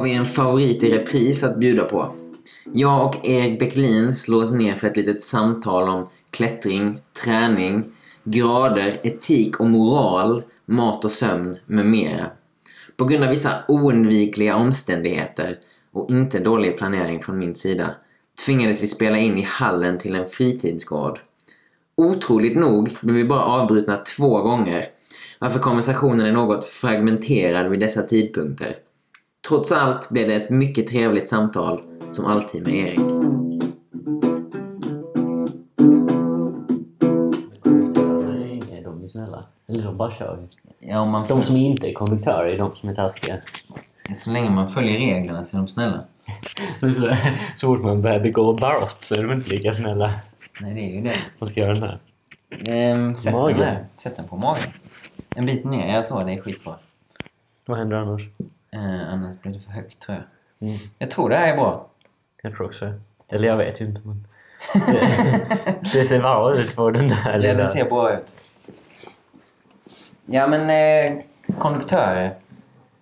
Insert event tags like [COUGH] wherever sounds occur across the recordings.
har vi en favorit i repris att bjuda på. Jag och Erik Bäcklin slås ner för ett litet samtal om klättring, träning, grader, etik och moral, mat och sömn med mera. På grund av vissa oundvikliga omständigheter och inte dålig planering från min sida tvingades vi spela in i hallen till en fritidsgård. Otroligt nog blev vi bara avbrutna två gånger varför konversationen är något fragmenterad vid dessa tidpunkter. Trots allt blev det ett mycket trevligt samtal, som alltid med Erik. Nej, de är snälla. Eller de bara kör. Ja, om man De som inte är konduktörer är de som är taskiga. Så länge man följer reglerna så är de snälla. Så, så fort man börjar begå brott så är de inte lika snälla. Nej, det är ju det. Vad ska jag göra den här? Ehm, sätt Magen. den här. Sätt den på magen. En bit ner, jag så, det är skitbra. Vad händer annars? Eh, annars blir det för högt tror jag. Mm. Jag tror det här är bra. Jag tror också. Eller jag vet ju inte. Men [LAUGHS] det, det ser bra ut på den där Ja, lilla... det ser bra ut. Ja, men eh, konduktörer.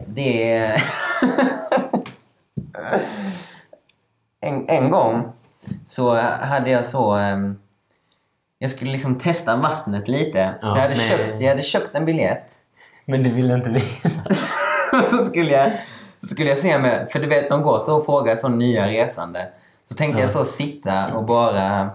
Det är... [LAUGHS] en, en gång så hade jag så... ehm, jag skulle liksom testa vattnet lite. Ja, så jag hade, nej. köpt, jag hade köpt en biljett. Men du vill inte veta. [LAUGHS] [LAUGHS] Så skulle jag, så skulle jag se med... För du vet, de går så och frågar så nya resande. Så tänkte Ja. jag så sitta och bara...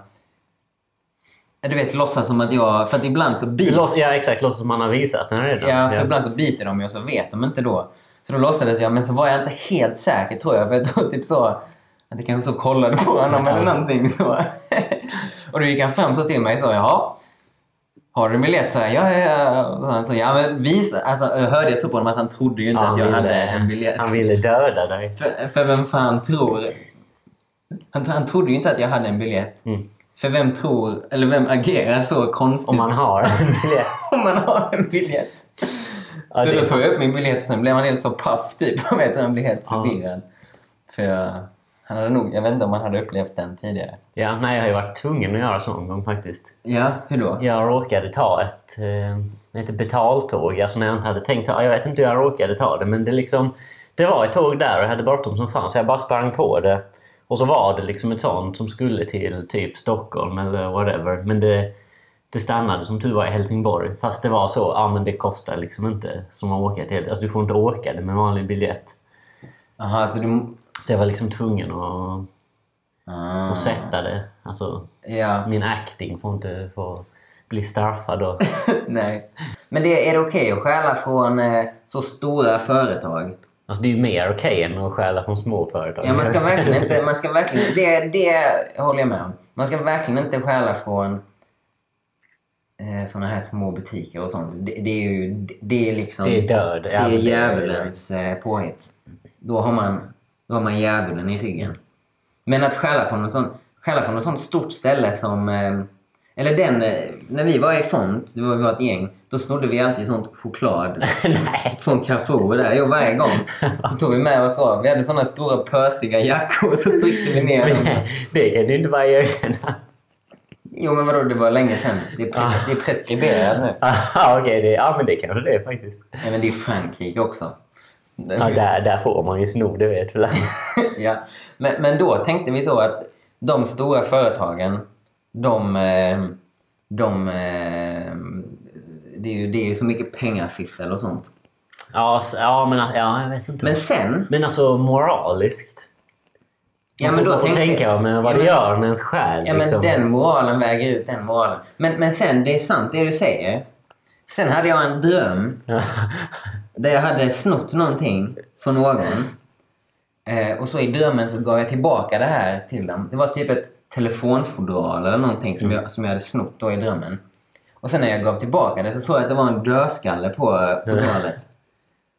Du vet, låtsas som att jag... För att ibland så biter Låts, ja, exakt. Låter som man har visat den redan. Ja, för ibland så biter de ju och så vet de inte då. Så då låtsades jag, men så var jag inte helt säker tror jag. För jag tror typ så att jag kanske så kollade på honom eller någonting så. [LAUGHS] och då gick han fram så till mig och sa, jaha. Har du en biljett? Så jag, ja, ja, så han ja men visa. Alltså jag hörde jag så på honom att han trodde ju inte Ja, att jag han hade ville- en biljett. Han ville döda dig. För, för vem fan tror... Han, han trodde ju inte att jag hade en biljett. Mm. För vem tror, eller vem agerar så konstigt Om man har en [LAUGHS] biljett. om man har en biljett? Ja, så det- då tog jag upp min biljett och sen blev han helt så paff typ. [LAUGHS] Han blev helt förvirrad. För jag, han hade nog, jag vet inte om han hade upplevt den tidigare. Ja, nej, jag har ju varit tvungen att göra så en gång faktiskt. Ja, hur då? Jag råkade ta ett, eh, ett betaltåg, alltså när jag inte hade tänkt ta. Jag vet inte hur jag råkade ta det, men det liksom... Det var ett tåg där och jag hade bråttom som fan, så jag bara sprang på det. Och så var det liksom ett sånt som skulle till typ Stockholm eller whatever. Men det, det stannade som tur var i Helsingborg. Fast det var så, ja men det kostar liksom inte som att åka till... Alltså du får inte åka det med vanlig biljett. Jaha, så du... Så jag var liksom tvungen att, Ah, att sätta det. Alltså, ja, min acting får inte få bli straffad då. [LAUGHS] nej. Men det, är det okej att stjäla från eh, så stora företag? Alltså det är ju mer okej än att stjäla från små företag. Ja, man ska verkligen inte... Man ska verkligen, det, det håller jag med om. Man ska verkligen inte stjäla från eh, såna här små butiker och sånt. Det, det är ju... Det är liksom... Det är död. Det är djävulens eh, påhitt. Då har man, då har man djävulen i ryggen. Men att stjäla på något sånt, stjäla från något sånt stort ställe som... Eh, eller den, eh, när vi var i Font, det var, vi var ett gäng, då snodde vi alltid sånt choklad [LAUGHS] från Carrefour där. Jo, varje gång. Så tog vi med oss så. Vi hade såna stora pösiga jackor och så tryckte vi ner dem. [LAUGHS] det kan du inte bara erkänna. Jo, men vadå, det var länge sedan. Det är, pres- det är preskriberat nu. Aha, okej, det, ja men det kanske det är faktiskt. Nej, men det är Frankrike också. Ja, där, där får man ju sno, det vet [LAUGHS] ja. men, men då tänkte vi så att de stora företagen, de... eh, de eh, det, är ju, det är ju så mycket pengafiffel och sånt. Ja, ja, men ja, jag vet inte. Men Men, sen... alltså moraliskt. Ja, men då får tänkte, tänka med vad ja, det men- gör med ens själ. Ja, men liksom. den moralen väger ut den moralen. Men, men sen, det är sant det du säger. Sen hade jag en dröm [LAUGHS] där jag hade snott någonting från någon. Eh, och så i drömmen så gav jag tillbaka det här till dem. Det var typ ett telefonfodral eller någonting som, jag, som jag hade snott då i drömmen. Och sen när jag gav tillbaka det så såg jag att det var en dödskalle på [LAUGHS] fodralet.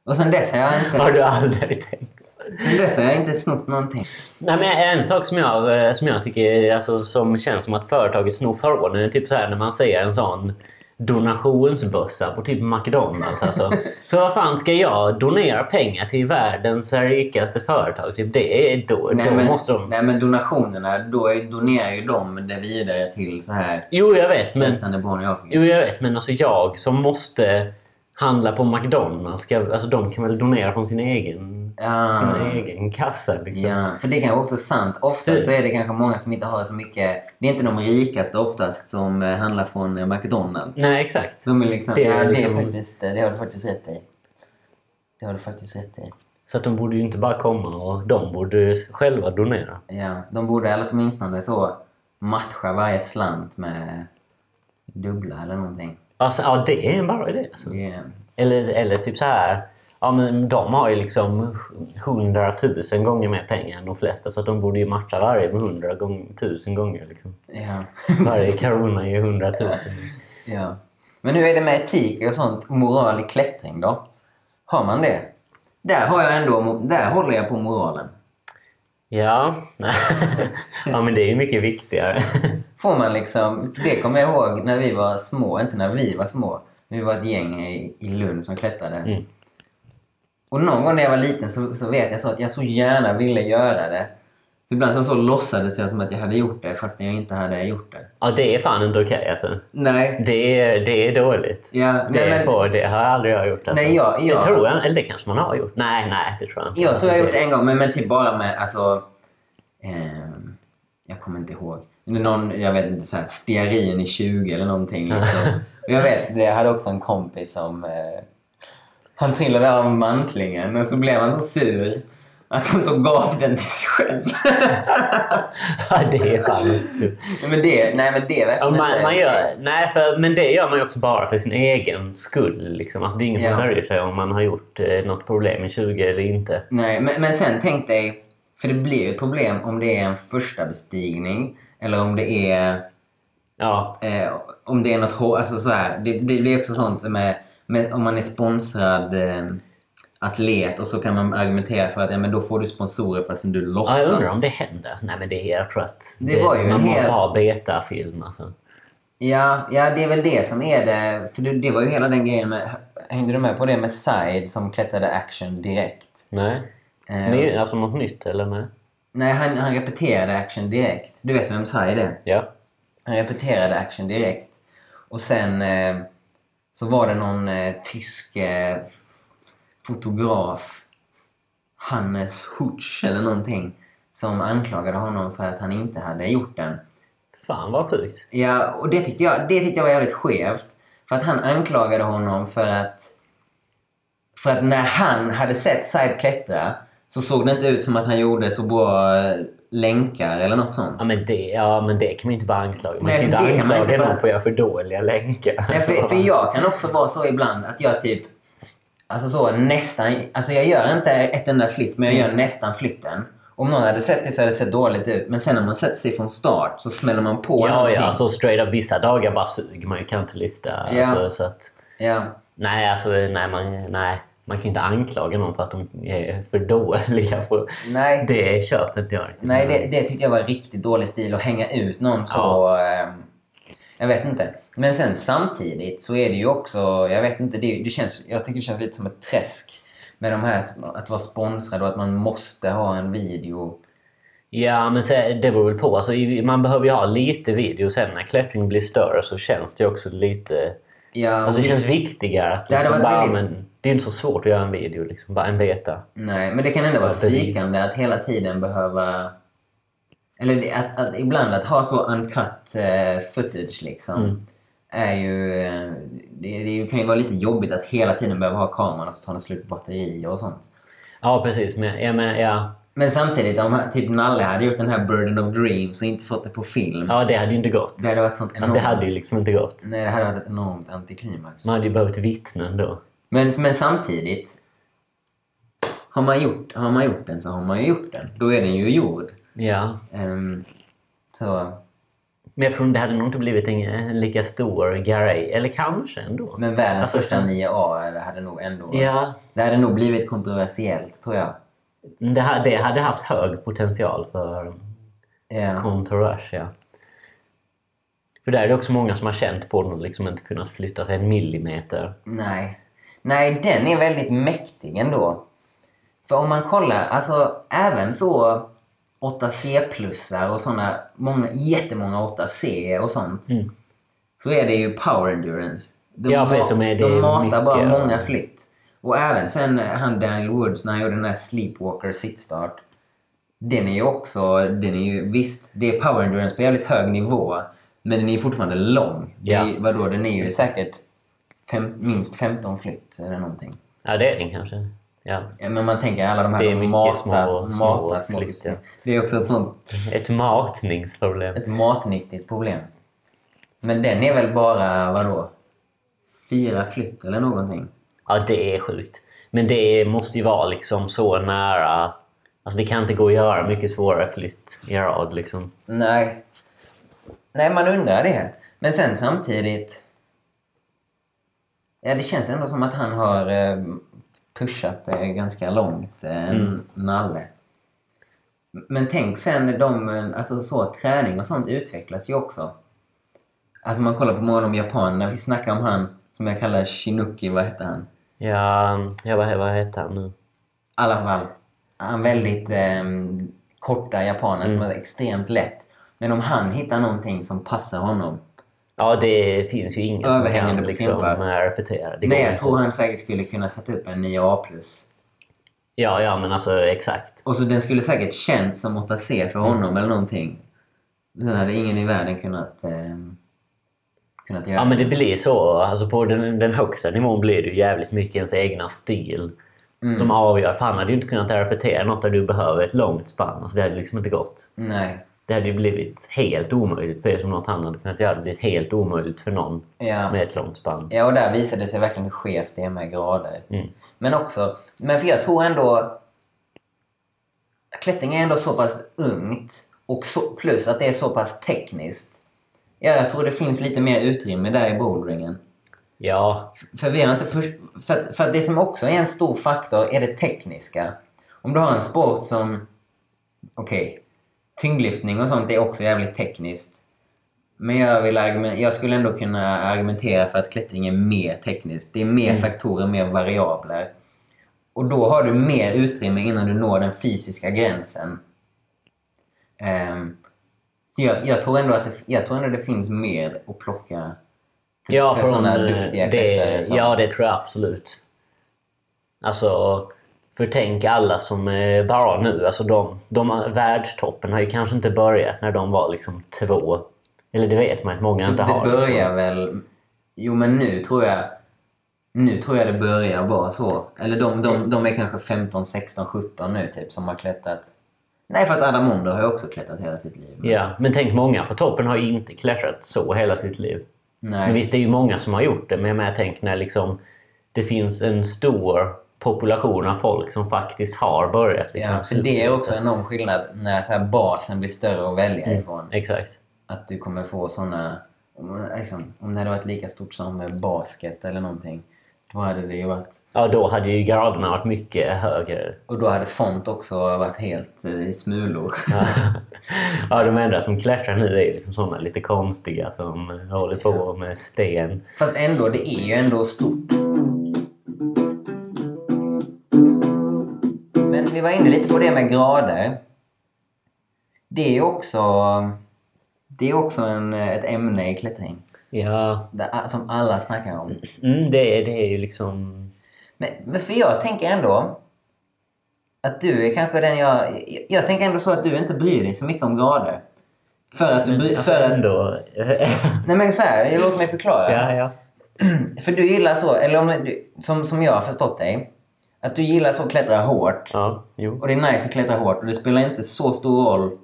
Och sen dess har jag Har inte, du aldrig tänkt? sen dess har jag inte snott någonting. Nej, men en sak som jag, eh, som jag tycker alltså, som känns som att företaget snor från är typ så här när man ser en sån donationsbössa på typ McDonalds. Alltså. [LAUGHS] För vad fan ska jag donera pengar till världens rikaste företag? Typ det är då, Nej då men, måste de... nej men donationerna, då är, donerar ju de det vidare till så här Jo, jag vet. Men, jo, jag vet. Men alltså jag som måste handlar på McDonalds, ska, alltså de kan väl donera från sin egen, Ja. sin egen kassa liksom. Ja, för det är kanske också sant. Ofta Det- så är det kanske många som inte har så mycket... Det är inte de rikaste oftast som eh, handlar från McDonalds. Nej, exakt. De är liksom... Det är ja, liksom- det, är faktiskt, det har du faktiskt rätt i. Det har du faktiskt rätt i. Så att de borde ju inte bara komma och de borde själva donera. Ja, de borde eller åtminstone så matcha varje slant med dubbla eller någonting. Alltså, ja, det är en bra idé. Alltså. Är, Eller, eller typ så här. Ja, men de har ju liksom hundratusen gånger mer pengar än de flesta så de borde ju matcha varje med hundra gång, tusen gånger. Liksom. ja. Varje [LAUGHS] krona är ju hundratusen. ja. Men hur är det med etik och sånt? Moral i klättring då? Har man det? Där, har jag ändå, där håller jag på moralen. Ja. [LAUGHS] ja, men det är ju mycket viktigare. Får man liksom, för det kommer jag ihåg när vi var små, inte när vi var små. Vi var ett gäng i, i Lund som klättrade. Mm. Och någon gång när jag var liten så, så vet jag så att jag så gärna ville göra det. Så ibland så, så låtsades jag som att jag hade gjort det fast jag inte hade gjort det. Ja, det är fan inte okej alltså. Nej. Det är, det är dåligt. Ja, Det, nej, men, får, det har aldrig jag gjort. Alltså. Nej, jag- jag- Det tror jag. Eller det kanske man har gjort. Nej, nej, det tror jag inte. jag tror jag har Alltså, gjort det en gång, men, men typ bara med alltså... ehm, jag kommer inte ihåg. Någon, jag vet inte, så här, stearin i 20 eller någonting. Liksom. [LAUGHS] Och jag vet, jag hade också en kompis som... Eh, han trillade av mantlingen och så blev han så sur att han så gav den till sig själv. [LAUGHS] Ja, det är fan men det, nej men det är Ja, verkligen man, inte... man gör, nej, för, men det gör man ju också bara för sin egen skull. Liksom. Alltså, det är ingen som Ja. sig om man har gjort eh, något problem i 20 eller inte. Nej, men, men sen tänk dig, för det blir ju ett problem om det är en första bestigning eller om det är Ja, Eh, om det är något hår, alltså så här, det, det blir också sånt med, med om man är sponsrad eh, atlet och så kan man argumentera för att ja, men då får du sponsorer fast du ja, låtsas. jag undrar om det händer. Nej, men det är, jag tror att Det var ju en man hel- måste ha betafilm. Alltså. Ja, ja, det är väl det som är det. För det, det var ju hela den grejen med... Hängde du med på det med Side som klättrade action direkt? Nej. Eh, Nej, alltså något nytt eller? Nej. Nej, han, han repeterade action direkt. Du vet vem Side är? Ja. Han repeterade action direkt. Och sen eh, så var det någon eh, tysk eh, fotograf, Hannes Hutsch eller någonting, som anklagade honom för att han inte hade gjort den. Fan vad sjukt. Ja, och det tyckte jag, det tyckte jag var jävligt skevt. För att han anklagade honom för att... För att när han hade sett Said klättra så såg det inte ut som att han gjorde så bra eh, länkar eller något sånt. Ja men, det, ja, men det kan man ju inte bara anklaga. Man Nej, kan inte det kan man anklaga inte någon bara- för att göra för dåliga länkar. Nej, för, för jag kan också vara så ibland att jag typ... Alltså så nästan... Alltså jag gör inte ett enda flytt, men jag gör nästan flytten. Om någon hade sett det så hade det sett dåligt ut. Men sen när man sätter sig från start så smäller man på Ja, någonting. ja, så straight up vissa dagar bara suger man ju, kan inte lyfta. Ja. Alltså, så att, Ja. nej, alltså, nej, man, nej, man kan ju inte anklaga någon för att de är för dåliga. För Nej, det inte jag nej det, det tyckte jag var riktigt dålig stil att hänga ut någon så... ehm, jag vet inte. Men sen samtidigt så är det ju också... Jag vet inte, det, det känns, jag tycker det känns lite som ett träsk. Med de här att vara sponsrad och att man måste ha en video. Ja, men det beror väl på. Alltså, man behöver ju ha lite video. Sen när klättring blir större så känns det också lite... Ja, Alltså det visst- känns viktigare att Det hade liksom varit bara, väldigt- men Det är inte så svårt att göra en video, liksom, bara en beta. Nej, men det kan ändå vara psykande att hela tiden behöva... Eller att, att ibland att ha så uncut eh, footage liksom. Mm. Är ju... Det, det kan ju vara lite jobbigt att hela tiden behöva ha kameran och så tar den slut på batteri och sånt. Ja, precis. Men, ja, men, ja, Men samtidigt, om typ Nalle hade gjort den här Burden of Dreams och inte fått det på film. ja, det hade ju inte gått. Det hade varit sånt enormt... Alltså, det hade ju liksom inte gått. Nej, det hade varit ett enormt antiklimax. Man hade ju behövt vittnen då. Men, men samtidigt... Har man, gjort, har man gjort den så har man ju gjort den. Då är den ju gjord. Ja. Ehm, så... Men jag tror det hade nog inte blivit en, en lika stor grej. Eller kanske ändå. Men världens Alltså, första 9A det hade nog ändå... Ja, Det hade nog blivit kontroversiellt, tror jag. det, ha- det hade haft hög potential för Ja. kontrovers, ja. För där är det också många som har känt på den och liksom inte kunnat flytta sig en millimeter. Nej. Nej, den är väldigt mäktig ändå. För om man kollar, alltså även så 8C-plussar och sådana, många, jättemånga 8C och sånt. Mm. Så är det ju power endurance. De, Ja, ma- som är det de matar mycket, bara många flytt. Och även sen han Daniel Woods när han gjorde den där Sleepwalker sittstart. Den är ju också, den är ju, visst, det är power endurance på jävligt hög nivå. Men den är fortfarande lång. Det Ja. ju- vadå, den är ju säkert fem, minst 15 flytt eller någonting. Ja, det är den kanske. Ja. Ja, Men man tänker alla de här Det matar, små- små små flytt, ja. Det är också ett sånt [LAUGHS] Ett matningsproblem. ett matnyttigt problem. Men den är väl bara, vadå? Fyra flytt eller någonting? Ja, det är sjukt. Men det måste ju vara liksom så nära... Alltså det kan inte gå att göra mycket svårare flytt i rad liksom. Nej. Nej, man undrar det. Men sen samtidigt... Ja, det känns ändå som att han har eh, pushat det ganska långt, eh, en nalle. Men tänk sen, de, eh, alltså så, träning och sånt utvecklas ju också. Alltså man kollar på många av de japanerna, vi snackar om han som jag kallar Shinuki, vad heter han? Ja, ja vad, vad heter han nu? I alla fall, han väldigt eh, korta japanen som är extremt lätt. Men om han hittar någonting som passar honom. Ja, det finns ju ingen som kan liksom repetera. Det Nej, jag tror han säkert skulle kunna sätta upp en 9A+. Ja, ja, men alltså exakt. Och så den skulle säkert känts som 8C för honom eller någonting. Sen hade ingen i världen kunnat, eh, kunnat göra. Ja, men det blir så. Alltså på den, den högsta nivån blir det ju jävligt mycket ens egna stil Mm. som avgör. För han hade ju inte kunnat repetera något där du behöver ett långt spann. Alltså det hade liksom inte gått. Nej. Det hade ju blivit helt omöjligt för er som något han hade kunnat göra. Det blivit helt omöjligt för någon Ja. med ett långt spann. Ja, och där visade det sig verkligen hur skevt det är med grader. Mm. Men också, men för jag tror ändå... Klättring är ändå så pass ungt och så, plus att det är så pass tekniskt. Ja, jag tror det finns lite mer utrymme där i boulderingen. Ja, För vi har inte push, för, att- för att det som också är en stor faktor är det tekniska. Om du har en sport som... Okej. Tyngdlyftning och sånt är också jävligt tekniskt. Men jag, vill jag skulle ändå kunna argumentera för att klättring är mer tekniskt. Det är mer faktorer, mer variabler. Och då har du mer utrymme innan du når den fysiska gränsen. Ehm, så jag, jag, tror ändå att det, jag tror ändå det finns mer att plocka för, ja för från, sådana duktiga klättrare. som- Ja, det tror jag absolut. Alltså, för tänk alla som är bara nu. Alltså de, de världstoppen har ju kanske inte börjat när de var liksom två. Eller det vet man att många inte det har. börjar liksom. väl... Jo, men nu tror jag... Nu tror jag det börjar vara så. Eller de, de, de är kanske 15, 16, 17 nu typ som har klättrat. Nej, fast Adam Mondo har ju också klättrat hela sitt liv. Ja, men tänk många på toppen har ju inte klättrat så hela sitt liv. Nej. Men visst, det är ju många som har gjort det. Men jag menar, tänk när liksom, det finns en stor population av folk som faktiskt har börjat. Liksom, Ja, för det är också en enorm skillnad när så här basen blir större att välja ifrån. Exakt. Att du kommer få såna... Om, liksom, om det hade varit lika stort som basket eller någonting. Då hade det ju varit... Ja, då hade ju graderna varit mycket högre. Och då hade font också varit helt eh, i smulor. [LAUGHS] Ja. ja, de enda som klättrar nu är liksom såna lite konstiga som håller på med sten. Fast ändå, det är ju ändå stort. Var inne lite på det med grader. Det är också, det är också en, ett ämne i klättring. Ja, Som alla snackar om. mm, det, är- det är ju liksom... Men, men för jag tänker ändå att du är kanske den jag... Jag, jag tänker ändå så att du inte bryr dig så mycket om grader. För att du bryr... Alltså För att, ändå... [LAUGHS] nej men så här, låt mig förklara. ja, ja. [CLEARS THROAT] För du gillar så, eller om du, som, som jag har förstått dig, att du gillar så att klättra hårt. Ja, jo. Och det är nice att klättra hårt och det spelar inte så stor roll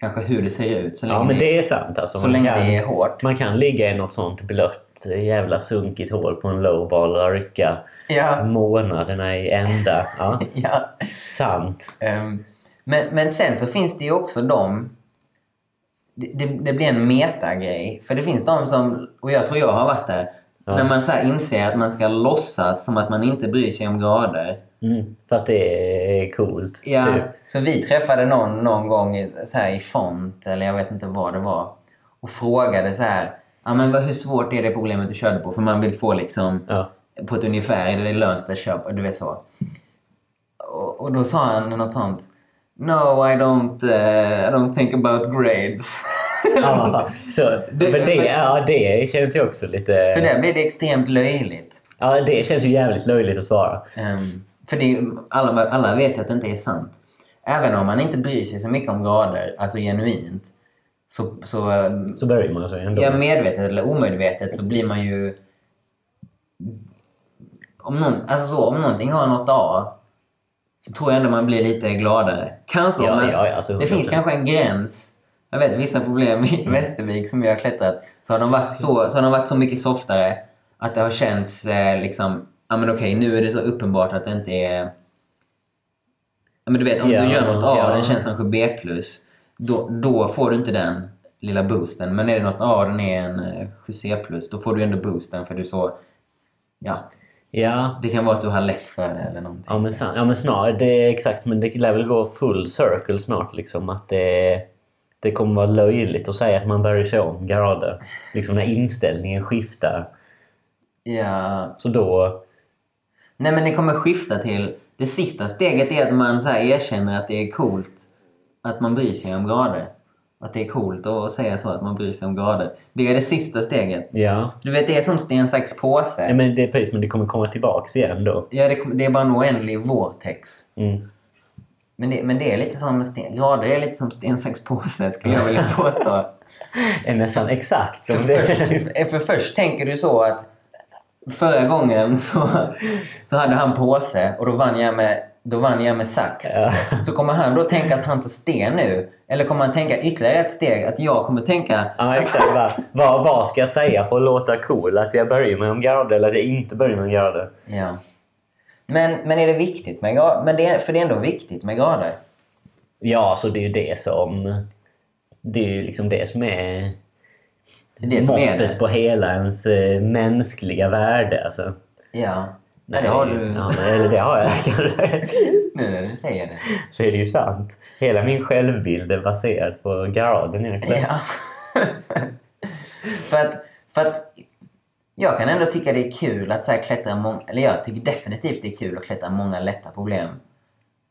kanske hur det ser ut så länge, Ja, men det är sant. Alltså, så länge kan- det är hårt. Man kan ligga i något sånt blött, jävla sunkigt hål på en lowball och rycka Ja. månaderna i ända. Ja, [LAUGHS] ja. sant. Ehm, men, men sen så finns det ju också de... Det, det, det blir en metagrej. För det finns de som, och jag tror jag har varit där, när man så inser att man ska låtsas som att man inte bryr sig om grader. Mm, för att det är coolt. Ja, Typ. så vi träffade någon någon gång i, så här, i font, eller jag vet inte vad det var, och frågade så här, ja men hur svårt är det problemet du körde på? För man vill få liksom, Ja. på ett ungefär, är det lönt att köpa? Du vet så. Och, och då sa han något sånt, No, I don't, eh, I don't think about grades. [LAUGHS] Ja, [LAUGHS] så, Det- för det, ja, det känns ju också lite... För där blir det extremt löjligt. Ja, det känns ju jävligt löjligt att svara. Ehm, för det alla, alla vet ju att det inte är sant. Även om man inte bryr sig så mycket om grader, alltså genuint, så, så ehm, Så börjar man sig ändå. ja, medvetet eller omedvetet så blir man ju... Om, någon, alltså så, om någonting har något A så tror jag ändå man blir lite gladare. Kanske Ja, man, ja, ja, alltså, Det finns 100%. kanske en gräns. Jag vet vissa problem i Västervik som jag har klättrat så har de varit så, så, har de varit så mycket softare att det har känts eh, liksom, ja men okej nu är det så uppenbart att det inte är... Ja men du vet om Ja, du gör något A och den känns som B+, då, då får du inte den lilla boosten. Men är det något A och den är en eh, 7C+, då får du ändå boosten för du så... Ja, Ja, det kan vara att du har lätt för det eller någonting. Ja men, ja, men snart, det är exakt. Men det lär väl gå full circle snart. Liksom, att det, det kommer vara löjligt att säga att man börjar se om grader. Liksom när inställningen skiftar. Ja, Så då... Nej men det kommer skifta till... Det sista steget är att man så erkänner att det är coolt att man bryr sig om grader. Att det är coolt att säga så, att man bryr sig om grader. Det är det sista steget. Ja, Du vet, det är som sten, sax, påse. ja men det är precis. Men det kommer komma tillbaks igen då. Ja, det, det är bara en oändlig vortex. Mm. Men det, men det är lite som sten, grader är lite som sten, sax, påse skulle jag vilja påstå. [LAUGHS] Är nästan exakt som För det. först, för först tänker du så att förra gången så, så hade han påse och då vann jag med, då vann jag med sax. Ja. Så kommer han då tänka att han tar sten nu? Eller kommer han tänka ytterligare ett steg? Att jag kommer tänka... Ja, exakt. Va? Vad, vad ska jag säga för att låta cool? Att jag börjar med om grader eller att jag inte börjar med om grader? Ja. Men, men är det viktigt med grader? Men det är, för det är ändå viktigt med grader. Ja, så det är ju det som... Det är ju liksom det som är Det är som är måttet det. på hela ens eh, mänskliga värde. Alltså. Ja. Nej, det har du... Ja, eller det har jag kanske. [LAUGHS] Nu när du säger det. Så är det ju sant. Hela min självbild är baserad på graden egentligen. Ja. [LAUGHS] för, att, för att jag kan ändå tycka det är kul att så här klättra många... Eller jag tycker definitivt det är kul att klättra många lätta problem.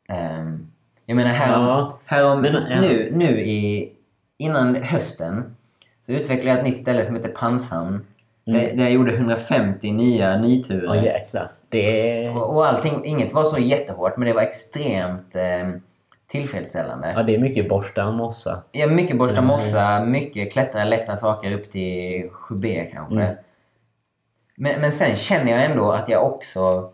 Ehm, jag menar härom, Ja, härom men, ja. nu, nu i... Innan hösten så utvecklade jag ett nytt ställe som heter Panshamn. Där, där jag gjorde 150 nya nyturer. Mm. Ja, jäklar. Det Och, och allting, inget var så jättehårt men det var extremt eh, tillfredsställande. ja, det är mycket borsta och mossa. Ja, mycket borsta mossa, mycket klättra lätta saker upp till 7B kanske. Mm. Men, men sen känner jag ändå att jag också...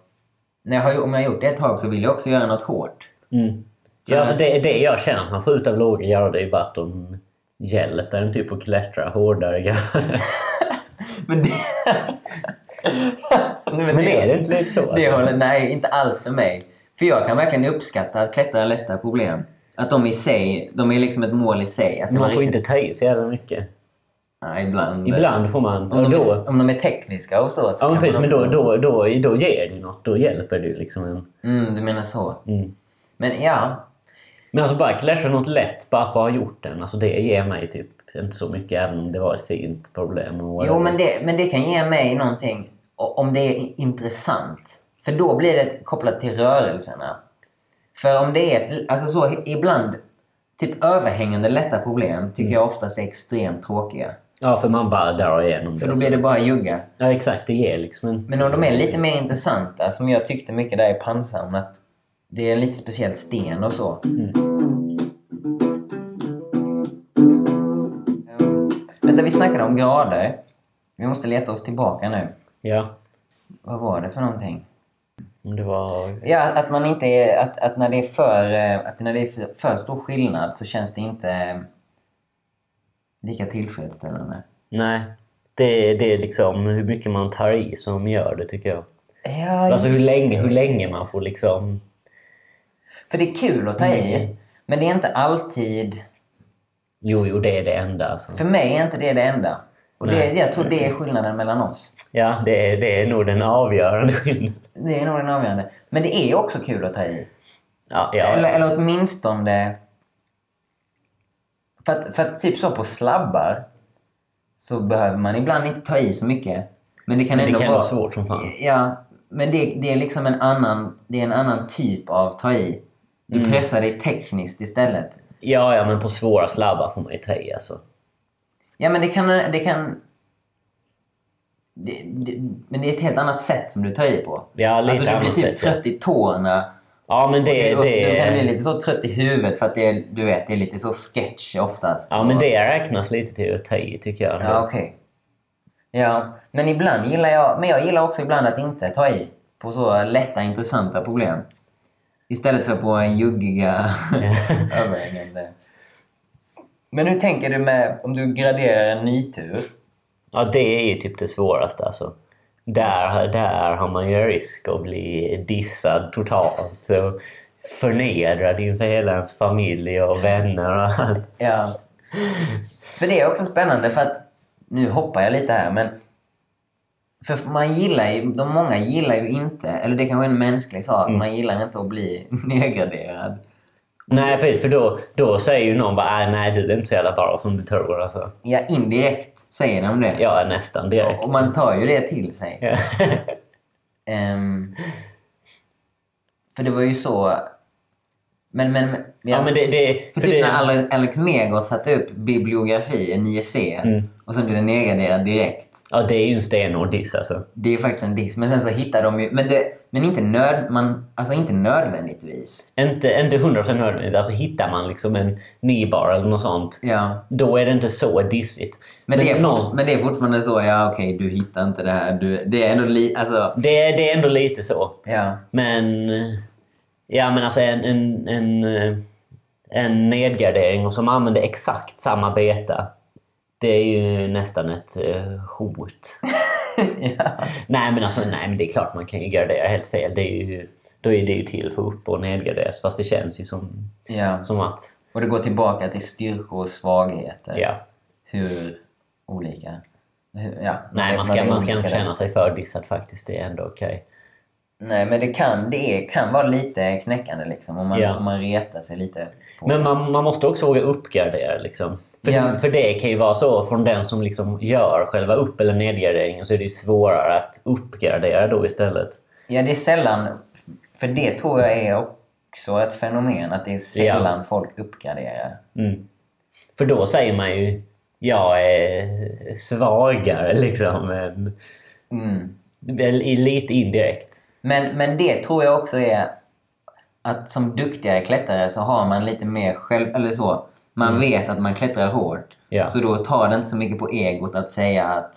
När jag har, om jag har gjort det ett tag så vill jag också göra något hårt. Mm. Ja, alltså det, det jag känner att man får ut av låga grader är bara att de hjälper en typ att klättra hårdare grader. [LAUGHS] Men det... men Men är det inte lite så? Det alltså? håller, nej, inte alls för mig. För jag kan verkligen uppskatta att klättra lätta problem. Att de i sig, de är liksom ett mål i sig. Att det man får riktigt... inte ta i så jävla mycket. Nej, ibland. Ibland får man. Om de, då, om de är tekniska och så. så ja, men precis, men då, då, då, då ger det något. Då hjälper ju liksom en. Mm, du menar så. Mm. Men ja, Men alltså bara klättra något lätt bara för att ha gjort den. Alltså det ger mig typ inte så mycket även om det var ett fint problem. Och Jo, men det, men det kan ge mig någonting om det är intressant. För då blir det kopplat till rörelserna. För om det är ett, alltså så ibland, typ överhängande lätta problem tycker jag oftast är extremt tråkiga. Ja, för man bara drar igenom För då blir det bara jugga. Ja, exakt. Det ger liksom en... Men om de är lite mer intressanta, som jag tyckte mycket där i Pansarn, att det är en lite speciell sten och så. Mm. Vänta, vi snackade om grader. Vi måste leta oss tillbaka nu. Ja. Vad var det för någonting? Om det var... Ja, att man inte är... Att, att när det är för... eh, Att när det är för, för stor skillnad så känns det inte lika tillfredsställande. Nej. Det, det är liksom hur mycket man tar i som gör det tycker jag. Ja, Alltså hur länge, hur länge man får liksom... För det är kul att ta i, Mm. men det är inte alltid... Jo, jo, det är det enda alltså. För mig är inte det det enda. Och det, jag tror det är skillnaden mellan oss. Ja, det är, det är nog den avgörande skillnaden. Det är nog den avgörande. Men det är också kul att ta i. Ja, ja. Eller, eller åtminstone... För att, för att typ så på slabbar så behöver man ibland inte ta i så mycket. Men det kan Men det ändå kan vara... vara svårt som fan. Ja, men det, det är liksom en annan, det är en annan typ av ta i. Du Mm. pressar dig tekniskt istället. Ja, ja, men på svåra slabbar får man ju ta i alltså. Ja, men det kan... Det kan det, det, men det är ett helt annat sätt som du tar i på. Ja, lite alltså du blir typ sätt, ja. trött i tårna. Ja, men det, och det, du kan bli lite så trött i huvudet för att det är, du vet, det är lite så sketch oftast. ja, men det räknas lite till att ta i, tycker jag. Ja, okej. Ja, men ibland gillar jag... Men jag gillar också ibland att inte ta i på så lätta, intressanta problem. Istället för på en juggiga [LAUGHS] överhängande. Men hur tänker du med om du graderar en nytur? Ja, det är ju typ det svåraste alltså. Där, där har man ju risk att bli dissad totalt och förnedrad inför hela ens familj och vänner och allt. Ja. För det är också spännande för att... Nu hoppar jag lite här, men... För man gillar ju... De många gillar ju inte, eller det kanske är en mänsklig sak, man gillar inte att bli [LAUGHS] nedgraderad. Nej, precis. För då, då säger ju någon bara "Äh, nej, du är inte så jävla bra som du tror. Alltså. Ja, indirekt säger de det. Ja, nästan direkt. Och man tar ju det till sig. Ja. [LAUGHS] Ehm, för det var ju så... Men, men... Ja, ja, men det... det för för typ det när Ale- Alex Megos satte upp bibliografi, en 9C, Mm. och sen blev den nedgraderad direkt. Ja, det är ju en stenhård diss alltså. Det är faktiskt en diss. Men sen så hittar de ju... Men, det, men inte, nöd, man, alltså inte nödvändigtvis. Inte, inte 100% nödvändigt. Alltså hittar man liksom en nibar eller något sånt, Ja. då är det inte så dissigt. Men, det, är någon- men det är fortfarande så, ja okej, du hittar inte det här. Du, det är ändå li, alltså, det, det är ändå lite så. ja. Men... Ja, men alltså en, en, en, en nedgradering och som använder exakt samma beta. Det är ju nästan ett eh, hot. [LAUGHS] ja. nej, men alltså nej, men det är klart man kan ju gradera helt fel. Det är ju, då är det ju till för upp och nedgraderas. Fast det känns ju som, ja. som att... Och det går tillbaka till styrkor och svagheter. Ja. Hur olika... Hur, ja, Nej, man ska, man ska inte känna sig för dissad faktiskt. Det är ändå okej. Nej, men det kan, det är, kan vara lite knäckande liksom. Om man, Ja. om man retar sig lite på... Men man, man måste också våga uppgradera. Liksom. För, Ja. för det kan ju vara så från den som liksom gör själva upp eller nedgraderingen så är det ju svårare att uppgradera då istället. Ja, det är sällan... För det tror jag är också ett fenomen. Att det är sällan folk uppgraderar. Mm. För då säger man ju jag är svagare liksom. Mm. lite indirekt. Men, men det tror jag också är att som duktigare klättrare så har man lite mer själv... Eller så. Man vet att man klättrar hårt. Mm. Ja. Så då tar det inte så mycket på egot att säga att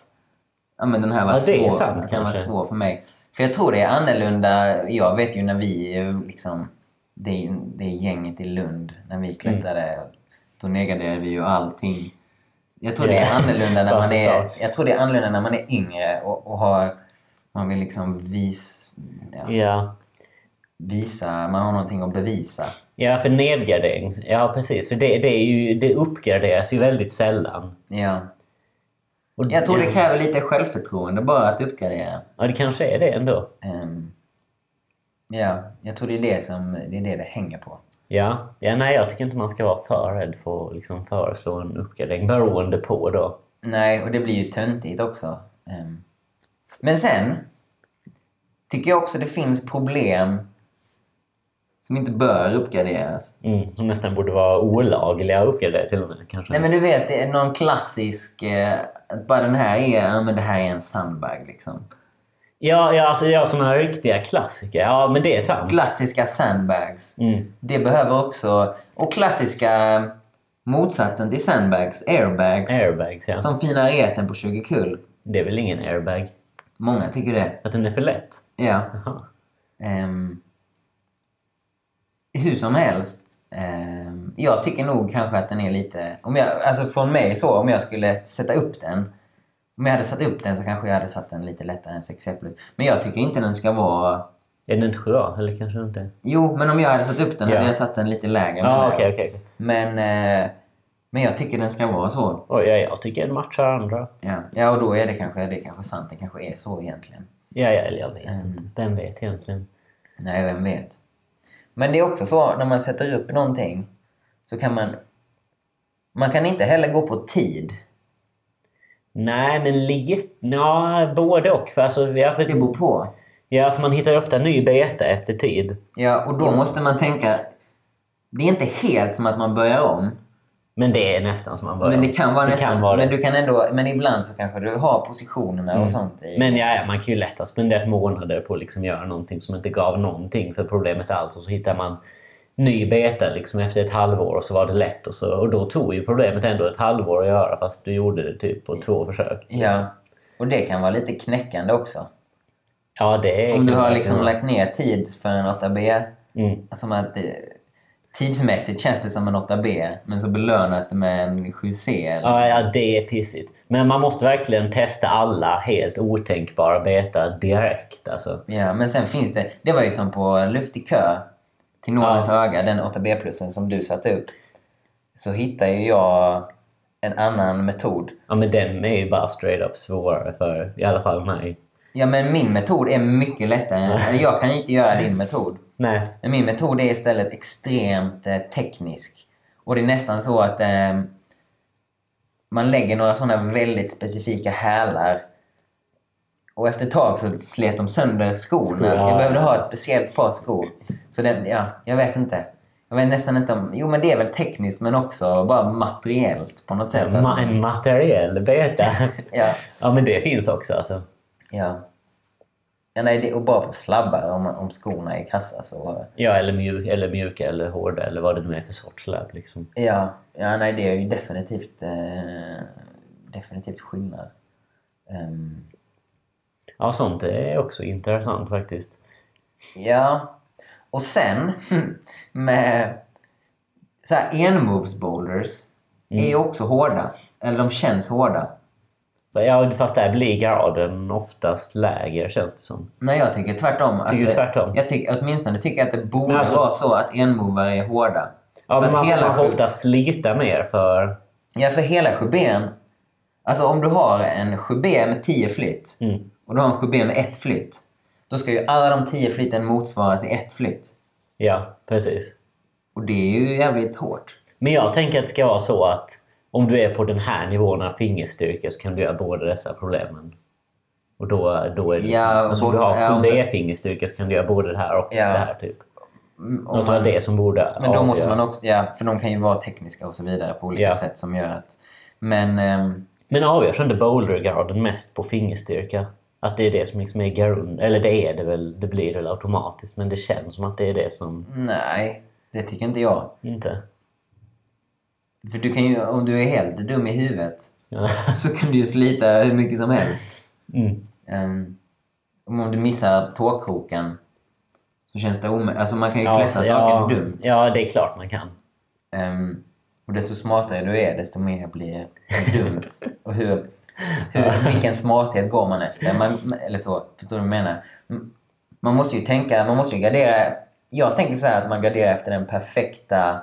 ja, men den här var Ja, det svår. sant, den var kanske. svår för mig. För jag tror det är annorlunda. Jag vet ju när vi liksom... Det, det gänget i Lund. När vi klättrade. Mm. Då negerade vi ju allting. Jag tror det Ja. är annorlunda när man [LAUGHS] är... Jag tror det är annorlunda när man är yngre och, och har... Man vill liksom vis, ja, Ja. visa... Man har någonting att bevisa. ja, för nedgradering. Ja, precis. För det, det, är ju, det uppgraderas ju väldigt sällan. Ja. Och, Jag tror det kräver lite självförtroende bara att uppgradera. Ja, det kanske är det ändå. Ehm, ja, jag tror det är det som det, är det, det hänger på. Ja. ja, nej jag tycker inte man ska vara för rädd för att liksom föreslå en uppgradering beroende på då. Nej, och det blir ju töntigt också. Ehm, men sen tycker jag också det finns problem som inte bör uppgraderas. Mm, som nästan borde vara olagliga att uppgradera till och med kanske. Nej men du vet, det är någon klassisk... Eh, att bara den här är, ja men det här är en sandbag liksom. Ja, ja, alltså jag såna riktiga klassiker. Ja, men det är sant. Klassiska sandbags. Mm. Det behöver också... Och klassiska motsatsen till sandbags, airbags. Airbags, ja. Som fina reten på 20 kul. Det är väl ingen airbag? Många tycker det. Att den är för lätt? Ja. Ehm, hur som helst. ehm, jag tycker nog kanske att den är lite... Om jag, alltså från mig så, om jag skulle sätta upp den. Om jag hade satt upp den så kanske jag hade satt den lite lättare än 6 plus. Men jag tycker inte den ska vara... Är den inte bra? Eller kanske inte? Jo, men om jag hade satt upp den Ja. hade jag satt den lite lägre. Jag. okej, okej. Men, eh, men jag tycker den ska vara så. Oj, ja, jag tycker den matchar andra. Ja, ja och då är det kanske, det är kanske sant. Det kanske är så egentligen. Ja, ja, eller jag vet Mm. inte. Vem vet egentligen? Nej, vem vet. Men det är också så när man sätter upp någonting så kan man... Man kan inte heller gå på tid. Nej, men lite... Ja, både och. För, alltså, ja, för, Det beror på. ja, för man hittar ju ofta ny beta efter tid. Ja, och då måste man tänka... Det är inte helt som att man börjar om. Men det är nästan som man börjar. Men det kan vara Det nästan... kan vara men, du kan ändå, men ibland så kanske du har positionerna och sånt i... Men ja, man kan ju lätt ha spenderat månader på att liksom göra någonting som inte gav någonting för problemet alls. Och så hittar man ny beta liksom efter ett halvår och så var det lätt. Och, så, och då tog ju problemet ändå ett halvår att göra fast du gjorde det typ på två försök. Ja. Och det kan vara lite knäckande också. Ja, det Om du har liksom lagt ner tid för en 8B. Mm. Som att det, tidsmässigt känns det som en 8B, men så belönas det med en 7C. Eller? Ja, ja, det är pissigt. Men man måste verkligen testa alla helt otänkbara beta direkt. Alltså. Ja, men sen finns det... Det var ju som på Luftig kö till nådens öga, den 8B-plussen som du satte upp. Så hittade ju jag en annan metod. Ja, men den är ju bara straight up svårare för i alla fall mig. Ja, men min metod är mycket lättare. Eller jag kan ju inte göra din metod. Nej. Men min metod är istället extremt eh, teknisk. Och det är nästan så att eh, man lägger några sådana väldigt specifika hälar. Och efter ett tag så slet de sönder skorna. Skor, ja. Jag behövde ha ett speciellt par skor. Så den, ja, jag vet inte. Jag vet nästan inte om... Jo, men det är väl tekniskt men också bara materiellt på något sätt. Ma- en materiell beta. Ja. [LAUGHS] ja, men det finns också alltså. Ja. ja nej, det, och bara på slabbar om, om skorna är kassa så... Ja, eller, mjuk, eller mjuka eller hårda eller vad det nu är för sorts slabb. Liksom. Ja, ja nej det är ju definitivt, eh, definitivt skillnad. Ehm, Ja, sånt är också intressant faktiskt. ja, och sen [LAUGHS] med så här enmoves boulders är ju också hårda. Eller de känns hårda. Ja, fast där blir graden oftast lägre känns det som. Nej, jag tycker tvärtom. Att Tycker du det- tvärtom? Jag tycker, åtminstone tycker jag att det borde alltså- vara så att enmovare är hårda. Ja, men man, hela man får ofta slita mer för... Ja, för hela sjuben. Alltså om du har en sjubé med 10 flytt Mm. och du har en sjubé med ett flytt. Då ska ju alla de 10 flytten motsvaras i ett flytt. Ja, precis. Och det är ju jävligt hårt. Men jag tänker att det ska vara så att om du är på den här nivån av fingerstyrka så kan du göra båda dessa problemen. Och då, då är det Ja, liksom, alltså om du har ja, om 7D-fingerstyrka så kan du göra både det här och Ja. det här. typ. Mm, tror man, att det som borde men då måste man också... Ja, för de kan ju vara tekniska och så vidare på olika Ja. sätt som gör att... Men... ehm, Men avgörs inte bouldergraden mest på fingerstyrka? Att det är det som liksom är grund... Eller det är det väl, det blir det väl automatiskt. Men det känns som att det är det som nej, det tycker inte jag. inte... För du kan ju, om du är helt dum i huvudet [LAUGHS] så kan du ju slita hur mycket som helst. Mm. Ehm, om du missar tåkroken så känns det omöjligt. Alltså man kan ju Ja, klättra saker ja, dumt. Ja, det är klart man kan. Ehm, och desto smartare du är, desto mer blir det dumt. [LAUGHS] Och hur, hur, vilken smarthet går man efter? Man, eller så, förstår du vad jag menar? Man måste ju tänka, man måste ju gardera... Jag tänker så här att man garderar efter den perfekta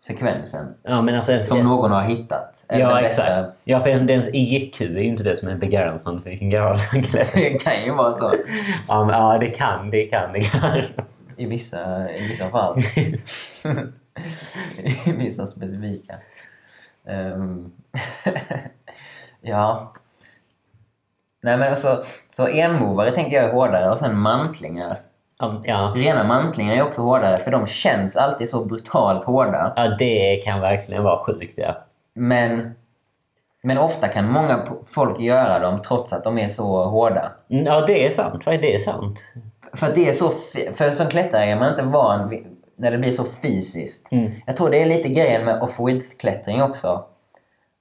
sekvensen. Ja, men alltså, Som någon har hittat. Ja, bästa. exakt. Ja, för ens IQ är ju inte det som är begränsande för vilken grad man klättrar. Det kan ju vara så. Ja, men, ja, det kan, det kan, det kan. I vissa, i vissa fall. [LAUGHS] I vissa specifika. Ehm, [LAUGHS] ja. Nej men alltså, så enmovare tänker jag är hårdare och sen mantlingar. Ja. Rena mantlingar är också hårdare för de känns alltid så brutalt hårda. ja, det kan verkligen vara sjukt, ja. Men, men ofta kan många folk göra dem trots att de är så hårda. Mm, Ja, det är sant. Vad är det sant? För det är så... För som klättrare är man inte van vid, när det blir så fysiskt. Mm. Jag tror det är lite grejen med off-width-klättring också.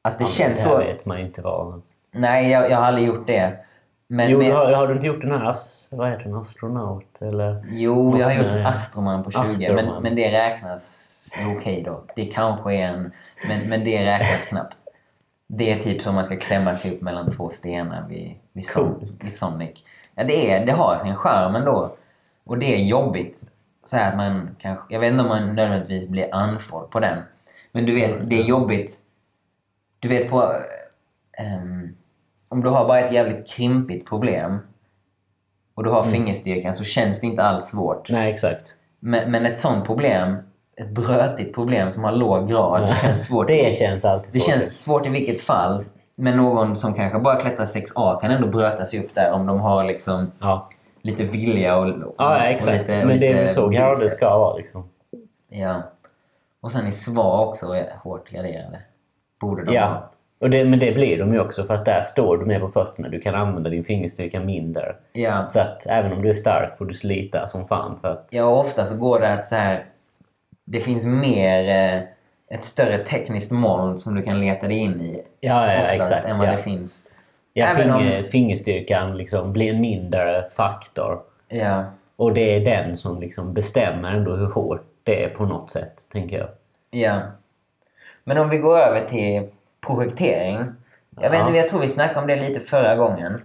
Att det Ja, känns det så... vet man ju inte vad... Nej, jag, jag har aldrig gjort det. Men Jo, med, har, har du inte gjort den här... Vad heter den? Astronaut? Eller? jo jag har gjort med- Astroman på 20, Astroman. Men, men det räknas okej då. Det kanske är en... Men, men det räknas knappt. Det är typ som man ska klämma sig upp mellan två stenar vid, vid, Coolt. vid Sonic. Ja, det, är, det har sin charm ändå. Och det är jobbigt. Så att man kanske... Jag vet inte om man nödvändigtvis blir andfådd på den. Men du vet, det är jobbigt. Du vet på... ehm, om du har bara ett jävligt krimpigt problem och du har Mm. fingerstyrkan så känns det inte alls svårt. Nej, exakt. Men, men ett sånt problem, ett brötigt problem som har låg grad, det känns svårt. Det känns alltid Det svårt. känns svårt i vilket fall. Men någon som kanske bara klättrar 6A kan ändå bröta sig upp där om de har liksom Ja, lite vilja och, och, ja och exakt. lite, och Men det är väl så grader biceps. ska vara liksom. Ja. Och sen i svar också är hårt graderade. Borde de vara. Och det, men det blir de ju också för att där står du mer på fötterna. Du kan använda din fingerstyrka mindre. Ja. Så att även om du är stark får du slita som fan för att... ja, ofta så går det att så här... Det finns mer... Eh, ett större tekniskt moln som du kan leta dig in i. Ja, ja, oftast exakt. än vad det finns. Ja, Även om- finger, Fingerstyrkan liksom blir en mindre faktor. Ja. Och det är den som liksom bestämmer ändå hur hårt det är på något sätt, tänker jag. Ja. Men om vi går över till projektering. Jag, vet Ja. inte, jag tror vi snackade om det lite förra gången.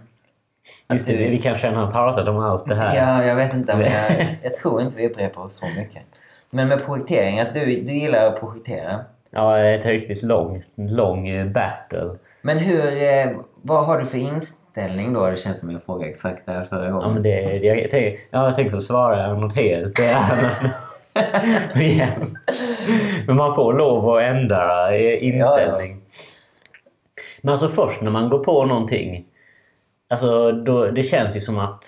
Just det, du- vi, kanske redan har pratat om allt det här. Ja, jag vet inte. Men jag, [LAUGHS] jag tror inte vi upprepar oss så mycket. Men med projektering, att du, du gillar att projektera. Ja, ett riktigt lång, lång eh, battle. Men hur, eh, vad har du för inställning då? Det känns som jag frågade exakt det här förra Ja, gången. men det, jag, tänker, ja, jag tänkte så svara något helt [LAUGHS] annat. [LAUGHS] Men man får lov att ändra eh, inställning. Men alltså först när man går på någonting. Alltså då, det känns ju som att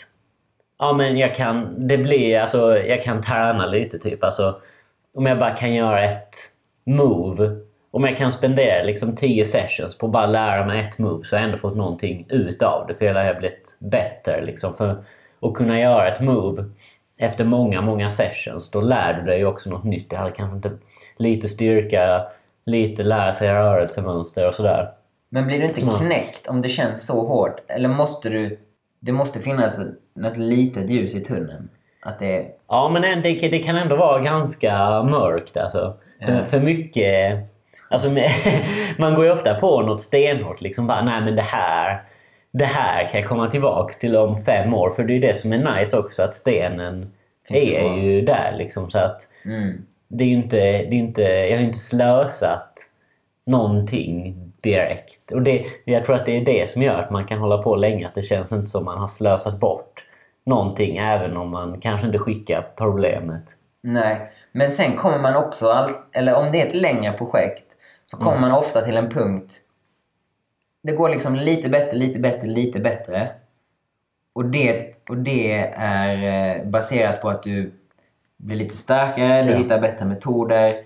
ja, men jag kan, det blir, alltså, jag kan träna lite. typ. Alltså, om jag bara kan göra ett move. Om jag kan spendera liksom 10 sessions på att bara lära mig ett move så har jag ändå fått någonting ut av det. För jag har blivit bättre. Liksom, för att kunna göra ett move efter många, många sessions, då lär du dig också något nytt. Det hade kanske inte lite styrka, lite lära sig rörelsemönster och sådär. Men blir du inte knäckt om det känns så hårt? Eller måste du... Det måste finnas något litet ljus i tunneln? Att det. Ja, men det, det kan ändå vara ganska mörkt alltså. För, för mycket... Alltså, [LAUGHS] man går ju ofta på något stenhårt. Liksom bara, nej men det här, det här kan jag komma tillbaka till om fem år. För det är ju det som är nice också, att stenen Finns är kvar. ju där. Liksom, så att Mm. det är inte, det är inte, jag har ju inte slösat någonting direkt. Och det, jag tror att det är det som gör att man kan hålla på länge. Att det känns inte som man har slösat bort någonting även om man kanske inte skickar problemet. Nej. Men sen kommer man också... All... Eller om det är ett längre projekt så kommer man ofta till en punkt... Det går liksom lite bättre, lite bättre, lite bättre. Och det, och det är eh, baserat på att du blir lite starkare, du Ja. hittar bättre metoder.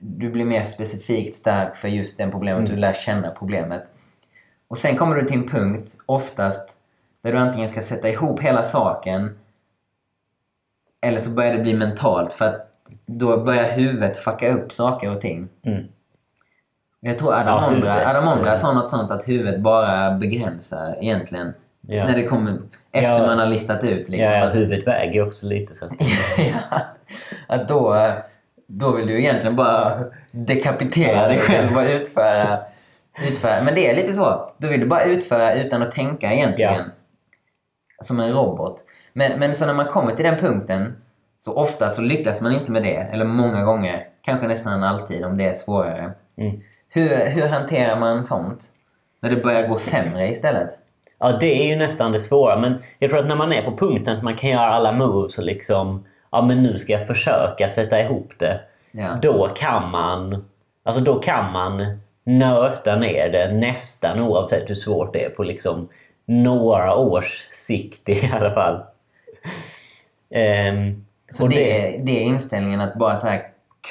Du blir mer specifikt stark för just det problemet. Du lär känna problemet. Och sen kommer du till en punkt, oftast, där du antingen ska sätta ihop hela saken eller så börjar det bli mentalt för att då börjar huvudet fucka upp saker och ting. Mm. Jag tror Adam Ja, Ondra, Adam Ondra sa något sånt att huvudet bara begränsar egentligen. Ja. När det kommer efter Ja. man har listat ut liksom. Ja, att, huvudet väger också lite. Så att, [LAUGHS] ja, att då, då vill du egentligen bara dekapitera dig själv och utföra, utföra. Men det är lite så. Då vill du bara utföra utan att tänka egentligen. Ja. Som en robot. Men, men så när man kommer till den punkten så ofta så lyckas man inte med det. Eller många gånger. Kanske nästan alltid om det är svårare. Mm. Hur, hur hanterar man sånt? När det börjar gå sämre istället? ja, det är ju nästan det svåra. Men jag tror att när man är på punkten att man kan göra alla moves och liksom... Ja, men nu ska jag försöka sätta ihop det. Ja. Då kan man... Alltså då kan man nöta ner det nästan oavsett hur svårt det är på liksom några års sikt i alla fall. Ehm, Så och det, är, det är inställningen att bara så här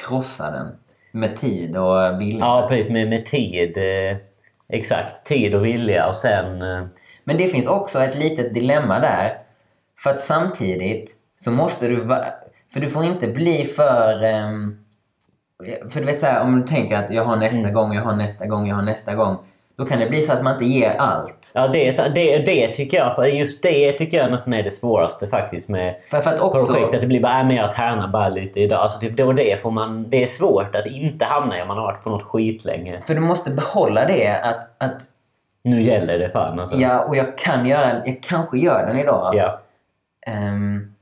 krossa den. Med tid och vilja. Ja, precis. Med, med tid. Eh, exakt. Tid och vilja och sen... Eh, Men det finns också ett litet dilemma där. För att samtidigt så måste du... För du får inte bli för... ehm, för du vet så här, om du tänker att jag har nästa Mm. gång, jag har nästa gång, jag har nästa gång. Då kan det bli så att man inte ger allt. ja, det, är, så- det, det tycker jag. För just det tycker jag nästan är det svåraste faktiskt med För, för att också... projekt. Att det blir bara, äh, men jag tränar bara lite idag. Alltså, typ, det, och det, får man, det är svårt att inte hamna i om man har varit på något skit länge. För du måste behålla det att, att Nu gäller det fan alltså. ja, och jag kan göra, jag kanske gör den idag. Ja. Ehm,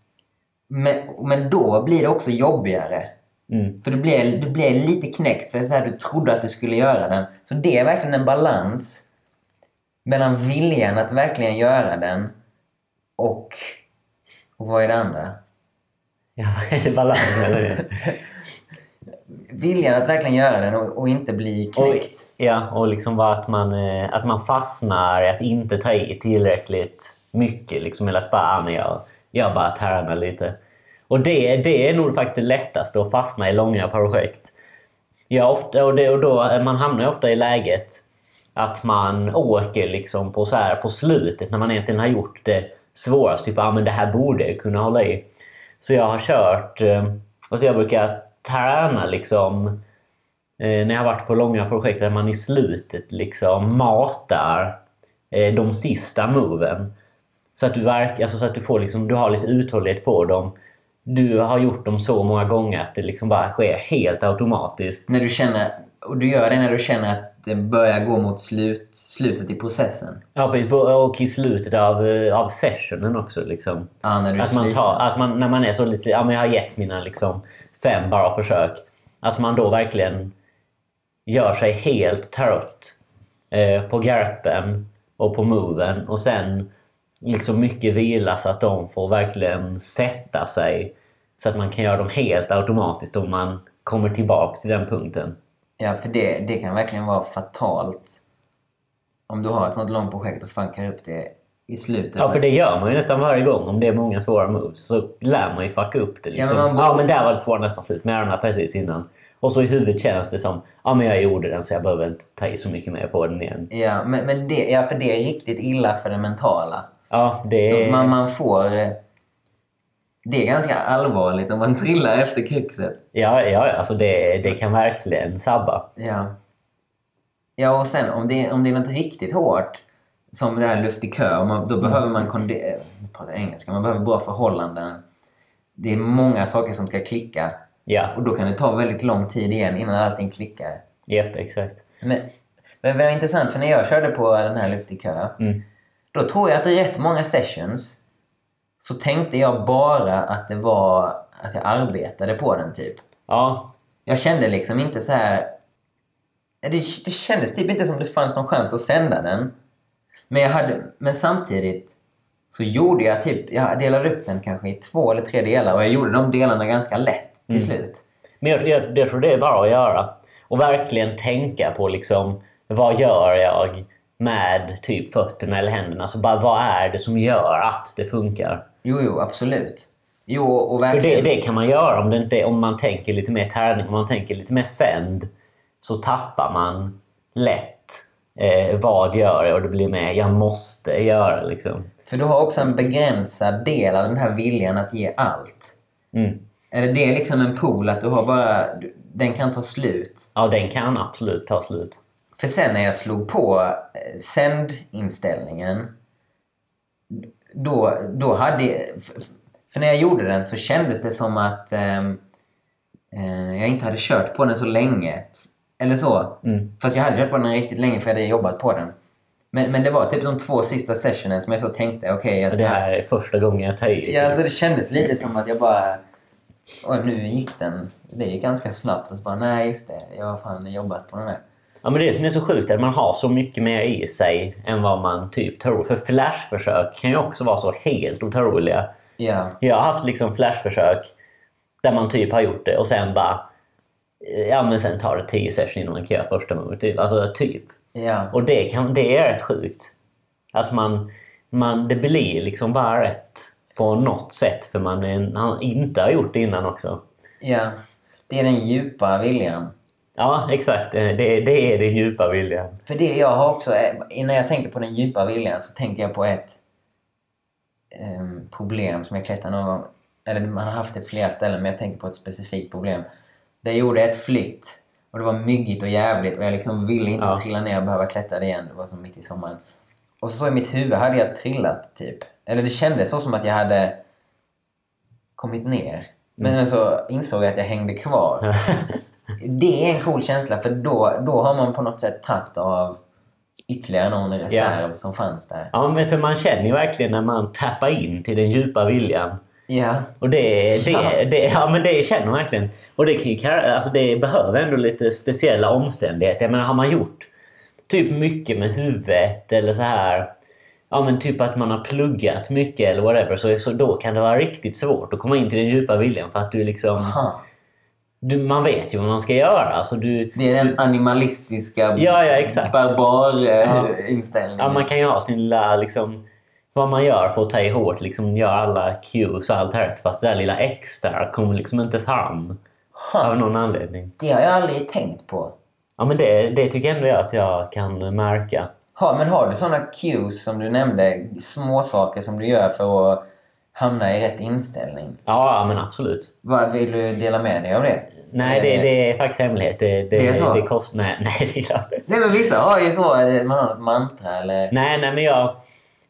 men, men då blir det också jobbigare. Mm. För du blir, du blir lite knäckt för så här, du trodde att du skulle göra den. Så det är verkligen en balans mellan viljan att verkligen göra den och... Och vad är det andra? Ja, vad är det balans mellan det? [LAUGHS] Viljan att verkligen göra den och, och inte bli Och, knäckt. ja, och liksom att man, eh, att man fastnar att inte ta i tillräckligt mycket. Liksom, eller att bara, ah, men jag, jag bara tränar lite. Och det, det är nog faktiskt det lättaste att fastna i långa projekt. Jag ofta, och, det, och då, man hamnar ju ofta i läget att man åker liksom på, så här, på slutet när man egentligen har gjort det svårast. Typ ah, men det här borde jag kunna hålla i. Så jag har kört... Alltså jag brukar träna liksom eh, när jag har varit på långa projekt där man i slutet liksom matar eh, de sista moven. Så att du, verk, alltså så att du, får liksom, du har lite uthållighet på dem. Du har gjort dem så många gånger att det liksom bara sker helt automatiskt. När du känner, och du gör det när du känner att det börjar gå mot slut, slutet i processen. Ja, precis. Och i slutet av, eh, av sessionen också. Liksom. Ja, när du att man tar, att man, när man är så lite... Ja, men jag har gett mina liksom, fem bara försök. Att man då verkligen gör sig helt trött eh, på garpen och på moven. Och sen liksom mycket vila så att de får verkligen sätta sig. Så att man kan göra dem helt automatiskt om man kommer tillbaka till den punkten. Ja, för det, det kan verkligen vara fatalt. Om du har ett sånt långt projekt och funkar upp det i slutet. Ja, för det gör man ju nästan varje gång. Om det är många svåra moves så lär man ju fucka upp det. Liksom. Ja, Ja, men men, man borde- där var det svåra nästan slut. Men jag den här precis innan. Och så i huvudet känns det som ja men jag gjorde den så jag behöver inte ta i så mycket mer på den igen. Ja, men, men det, ja, för det är riktigt illa för det mentala. Ja, det Så man, man får... eh, Det är ganska allvarligt om man trillar efter kruxet. Ja, ja alltså det, det kan verkligen sabba. Ja. Ja, och sen om det, om det är något riktigt hårt, som det här luft i kö, man, då behöver man konde- eh, jag pratar engelska, man behöver bra förhållanden. Det är många saker som ska klicka. Ja, Och då kan det ta väldigt lång tid igen innan allting klickar. japp, exakt. Men, men det var intressant, för när jag körde på den här luft i kö, Mm. Då tror jag att i rätt många sessions så tänkte jag bara att det var att jag arbetade på den typ. Ja, Jag kände liksom inte så här... Det, det kändes typ inte som det fanns någon chans att sända den. Men, jag hade, men samtidigt så gjorde jag typ... Jag delade upp den kanske i två eller tre delar och jag gjorde de delarna ganska lätt till slut. men jag, jag, jag tror det är bara att göra. Och verkligen tänka på liksom vad gör jag med typ fötterna eller händerna? Så bara vad är det som gör att det funkar? Jo, jo, absolut. Jo, och För verkligen... det, det kan man göra om, det inte, om man tänker lite mer tärning, om man tänker lite mer sänd. Så tappar man lätt eh, vad gör jag och det blir mer jag måste göra liksom. För du har också en begränsad del av den här viljan att ge allt. Mm. Är det liksom en pool att du har bara... Den kan ta slut. Ja, den kan absolut ta slut. För sen när jag slog på eh, sändinställningen då, då hade... För när jag gjorde den så kändes det som att ehm, eh, jag inte hade kört på den så länge. Eller så. Mm. Fast jag hade kört på den riktigt länge för jag hade jobbat på den. Men, men det var typ de två sista sessionen som jag så tänkte, okej jag Och ska... det här är första gången jag tar i. Ja, alltså det kändes lite som att jag bara... Och nu gick den. Det gick ganska snabbt. Och så bara, nej just det. Jag har fan jobbat på den här. Ja, men det är som är så sjukt att man har så mycket mer i sig än vad man typ tror. För flashförsök kan ju också vara så helt otroliga. Ja. Jag har haft liksom flashförsök där man typ har gjort det och sen bara... Ja, men sen tar det 10 sessions innan man kan göra första movet. Typ. Alltså, typ. Ja. Och det, kan, det är rätt sjukt. Att man, man... Det blir liksom bara rätt på något sätt för man är, han inte har gjort det innan också. Ja. Det är den djupa viljan. Ja, exakt. Det, det är den djupa viljan. För det jag har också, eh, när jag tänker på den djupa viljan så tänker jag på ett ehm, problem som jag klättrade någon gång. Eller man har haft det på flera ställen, men jag tänker på ett specifikt problem. Där jag gjorde ett flytt och det var myggigt och jävligt och jag liksom ville inte Ja. trilla ner och behöva klättra det igen. Det var som mitt i sommaren. Och så, i mitt huvud hade jag trillat, typ. Eller det kändes så som att jag hade kommit ner. Men sen så insåg jag att jag hängde kvar. [LAUGHS] Det är en cool känsla för då, då har man på något sätt tagit av ytterligare någon reserv som fanns där. Ja, men för man känner ju verkligen när man tappar in till den djupa viljan. Ja, Och det, det, Ja. det, ja, men det känner man verkligen. Och det, kan ju, alltså det behöver ändå lite speciella omständigheter. Jag menar, har man gjort typ mycket med huvudet eller så här. Ja men typ att man har pluggat mycket eller whatever. Så, så då kan det vara riktigt svårt att komma in till den djupa viljan. För att du liksom... Aha. Du, man vet ju vad man ska göra. Alltså du, det är den animalistiska Ja, ja, exakt. Ja. barbar-inställningen. Ja, man kan ju ha sin lilla, liksom, vad man gör för att ta i hårt, liksom gör alla cues och allt rätt. Fast det där lilla extra kommer liksom inte fram Av någon anledning. Det har jag aldrig tänkt på. Ja, men det, det tycker jag ändå att jag kan märka. Ha, men har du såna cues som du nämnde, små saker som du gör för att hamna i rätt inställning? Ja, men absolut. Vad Vill du dela med dig av det? Nej, det, det är faktiskt hemlighet. Det, det, Det är så? Det kostar... Nej, [LAUGHS] nej, det är klart. Nej men vissa har ju så, man har något mantra eller... Nej, nej, men jag...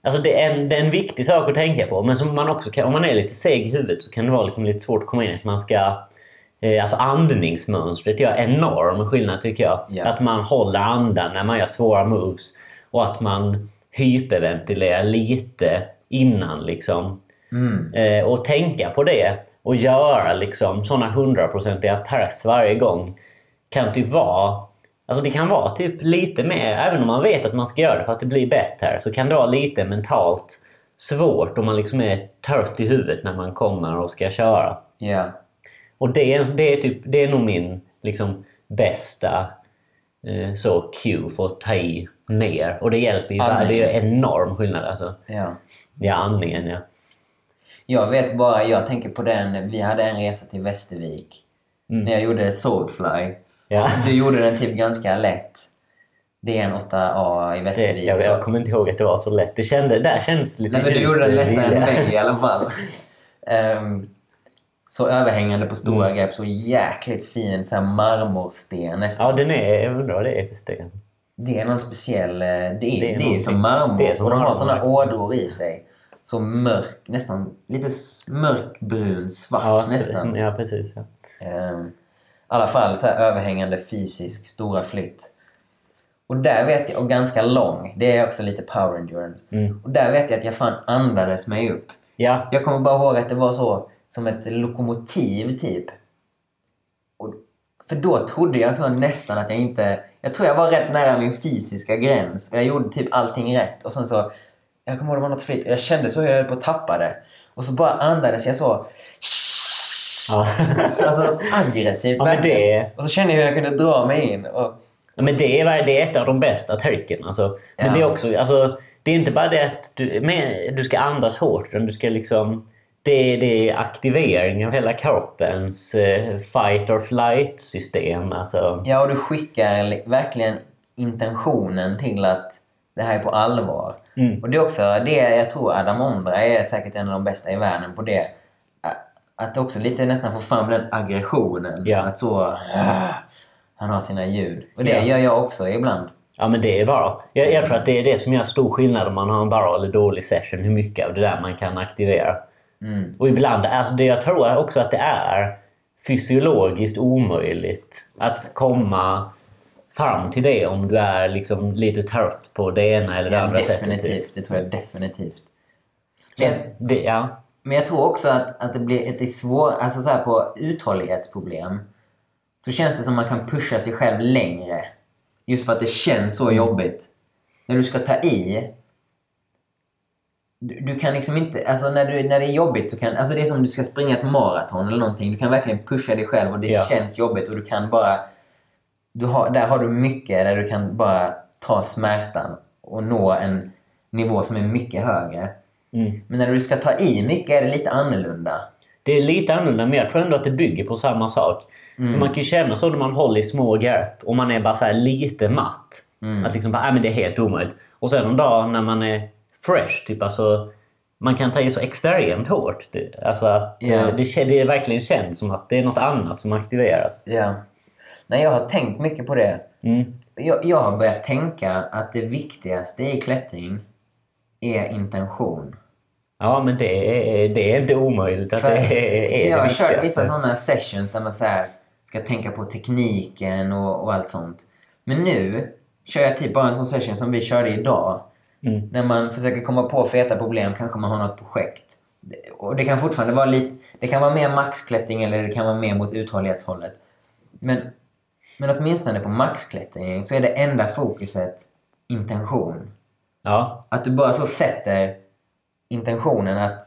Alltså det är, en, det är en viktig sak att tänka på. Men som man också kan, om man är lite seg i huvudet så kan det vara liksom lite svårt att komma in att man ska... Eh, alltså andningsmönstret gör enorm skillnad tycker jag. Ja. Att man håller andan när man gör svåra moves. Och att man hyperventilerar lite innan liksom. Mm. Eh, och tänka på det och göra liksom sådana hundraprocentiga press varje gång kan typ vara Alltså det kan vara typ lite mer, även om man vet att man ska göra det för att det blir bättre, så kan det vara lite mentalt svårt om man liksom är trött i huvudet när man kommer och ska köra. Ja. Och det är, det är, typ, det är nog min liksom, bästa eh, så cue för att ta i mer. Och det hjälper ju. Andning. Det är enorm skillnad alltså. ja. Ja, andningen ja. Jag vet bara, jag tänker på den, vi hade en resa till Västervik. När jag gjorde Soulfly. ja. Du gjorde den typ ganska lätt. Det är en 8A i Det, Västervik. jag, jag kommer inte ihåg att det var så lätt. Det kände, där känns det lite Nej men du gjorde den lättare än mig i alla fall. [LAUGHS] Ehm, så överhängande på stora Mm. grepp, så jäkligt fin så här marmorsten nästan. Ja, den är... Jag undrar vad det är för sten. Det är någon speciell... eh, Det är, det är, ju någonting. som marmor Det är som och de har verkligen. ådror i sig. Så mörk, nästan lite mörkbrun, svart Ja, så- nästan. ja precis. Ja. Ehm, I alla fall så här överhängande fysisk stora flytt. Och där vet jag, och ganska lång, det är också lite power endurance. Mm. Och där vet jag att jag fan andades mig upp. ja, Jag kommer bara ihåg att det var så som ett lokomotiv typ. Och, för då trodde jag så nästan att jag inte... Jag tror jag var rätt nära min fysiska gräns. Och jag gjorde typ allting rätt. Och sen så... Jag kommer ihåg det var något flytt och jag kände så hur jag höll på att tappa det. Och så bara andades jag så... ja. så alltså aggressivt Ja, men det- Och så kände jag hur jag kunde dra mig in. Och, Ja, Men det är, det är ett av de bästa tricken. Alltså. Men Ja. det är också... Alltså, det är inte bara det att du, men, du ska andas hårt. Utan du ska liksom... Det är, det är aktivering av hela kroppens eh, fight or flight system. Alltså, ja, och du skickar li- verkligen intentionen till att det här är på allvar. Mm. Och det är också det jag tror Adam Ondra är säkert en av de bästa i världen på det. Att också lite nästan få fram den aggressionen. Ja. Att så... ah, han har sina ljud. Och det Ja. gör jag också ibland. Ja, men det är bra. Jag, jag tror att det är det som gör stor skillnad om man har en bra eller dålig session. Hur mycket av det där man kan aktivera. Mm. Och ibland, alltså det jag tror också att det är fysiologiskt omöjligt att komma fram till det om du är liksom lite trött på det ena eller det Ja, andra sättet. definitivt. Typ. Det tror jag definitivt. Men, det, ja. men jag tror också att, att det blir ett svårt... Alltså så här på uthållighetsproblem så känns det som man kan pusha sig själv längre. Just för att det känns så jobbigt. När du ska ta i du, du kan liksom inte, alltså när, du, när det är jobbigt så kan, alltså det är som om du ska springa ett maraton eller någonting. Du kan verkligen pusha dig själv och det Ja. känns jobbigt och du kan bara, du har, där har du mycket där du kan bara ta smärtan och nå en nivå som är mycket högre. Mm. Men när du ska ta i mycket är det lite annorlunda. Det är lite annorlunda, men jag tror ändå att det bygger på samma sak. Mm. Man kan ju känna så när man håller i små grepp och man är bara så här lite matt. Mm. Att liksom bara, "Nej, men det är helt omöjligt. Och sen en dag när man är fresh, typ alltså... Man kan ta i så extremt hårt. Alltså att eh, det, det verkligen känns som att det är något annat som aktiveras. Ja. Nej, jag har tänkt mycket på det. Mm. Jag, jag har börjat tänka att det viktigaste i klättring är intention. Ja, men det är, det är inte omöjligt att För, det är, för är jag har kört vissa sådana sessions där man så ska tänka på tekniken och, och allt sånt. Men nu kör jag typ bara en sån session som vi körde idag. Mm. När man försöker komma på feta problem, kanske man har något projekt. Och det kan fortfarande vara lite... Det kan vara mer maxklättring eller det kan vara mer mot uthållighetshållet. Men, men åtminstone på maxklättring så är det enda fokuset intention. Ja, Att du bara så sätter intentionen att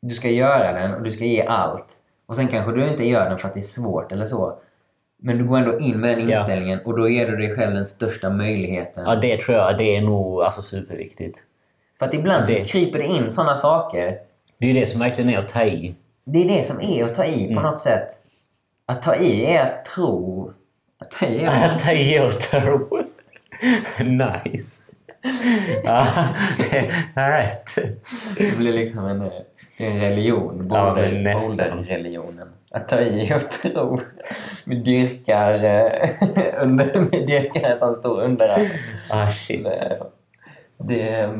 du ska göra den och du ska ge allt. Och sen kanske du inte gör den för att det är svårt eller så. Men du går ändå in med den Ja. inställningen och då ger du dig själv den största möjligheten. ja, det tror jag det är nog alltså, superviktigt. För att ibland Det- så kryper det in sådana saker. Det är ju det som verkligen är att ta i. Det är det som är att ta i Mm. på något sätt. Att ta i är att tro. I och tro. nice. [LAUGHS] Ja, alright. Det blir liksom en, en religion. Ja. Boulder-religionen. Att ta i och tro. Vi dyrkar, eh, [LAUGHS] under, vi dyrkar en sån stor underarm. Ah, shit. Det, det,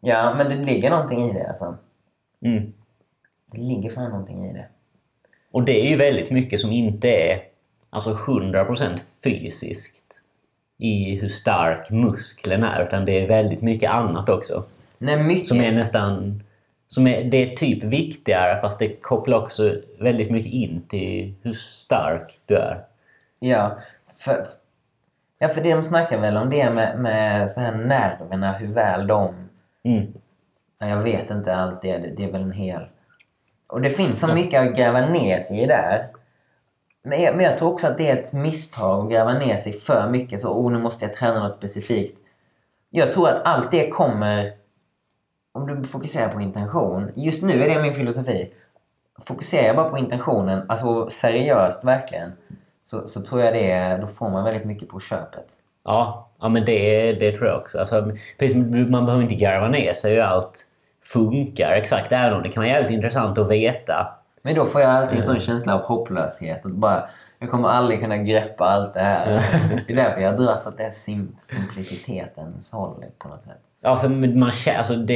ja, men det ligger någonting i det alltså. Mm. Det ligger fan någonting i det. Och det är ju väldigt mycket som inte är alltså 100% fysiskt i hur stark muskeln är, utan det är väldigt mycket annat också. Nej, mycket. Som är nästan... Som är, det är typ viktigare fast det kopplar också väldigt mycket in till hur stark du är. Ja, för, ja, för det de snackar väl om det med, med så här nerverna, hur väl de... Mm. Ja, jag vet inte allt det, det är väl en hel... Och det finns så mycket att gräva ner sig i där. Men jag, men jag tror också att det är ett misstag att gräva ner sig för mycket. Så, oh, nu måste jag träna något specifikt. Jag tror att allt det kommer om du fokuserar på intention. Just nu är det min filosofi. Fokuserar jag bara på intentionen, alltså seriöst verkligen, så, så tror jag det, då får man väldigt mycket på köpet. Ja, ja men det, det tror jag också. Alltså, precis, man behöver inte garva ner sig hur allt funkar exakt. Även om det kan vara jävligt intressant att veta. Men då får jag alltid en sån känsla av hopplöshet. Att bara, jag kommer aldrig kunna greppa allt det här. [LAUGHS] Det är därför jag dras åt det sim simplicitetens håll på något sätt. Ja, för man, känner- alltså, det,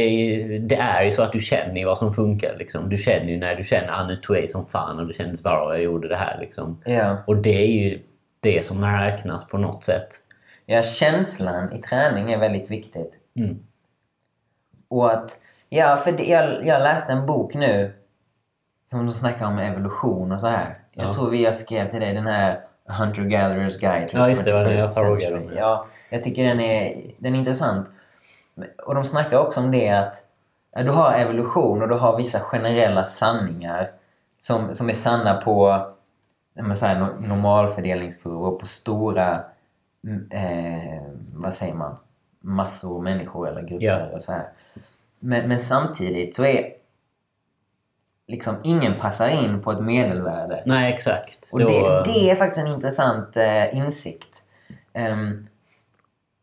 det är ju så att du känner ju vad som funkar. Liksom. Du känner ju när du känner att nu tog jag som fan och det kändes bra och jag gjorde det här. Liksom. Ja. Och det är ju det som räknas på något sätt. ja, känslan i träning är väldigt viktigt. Mm. Och att, ja, för det, jag, jag läste en bok nu som de snackar om evolution och så här. Jag Ja. tror vi har skrev till dig den här Hunter-Gatherers Guide to Ja, just det, var den 21st jag frågade om. Ja, jag tycker den är, den är intressant. Och de snackar också om det att du har evolution och du har vissa generella sanningar som, som är sanna på så här, no- normalfördelningskurvor på stora, mm, eh, vad säger man, massor människor eller grupper Ja. och så här. Men, men samtidigt så är liksom ingen passar in på ett medelvärde. Nej, exakt. Och Så, det, det är faktiskt en intressant eh, insikt. Ehm,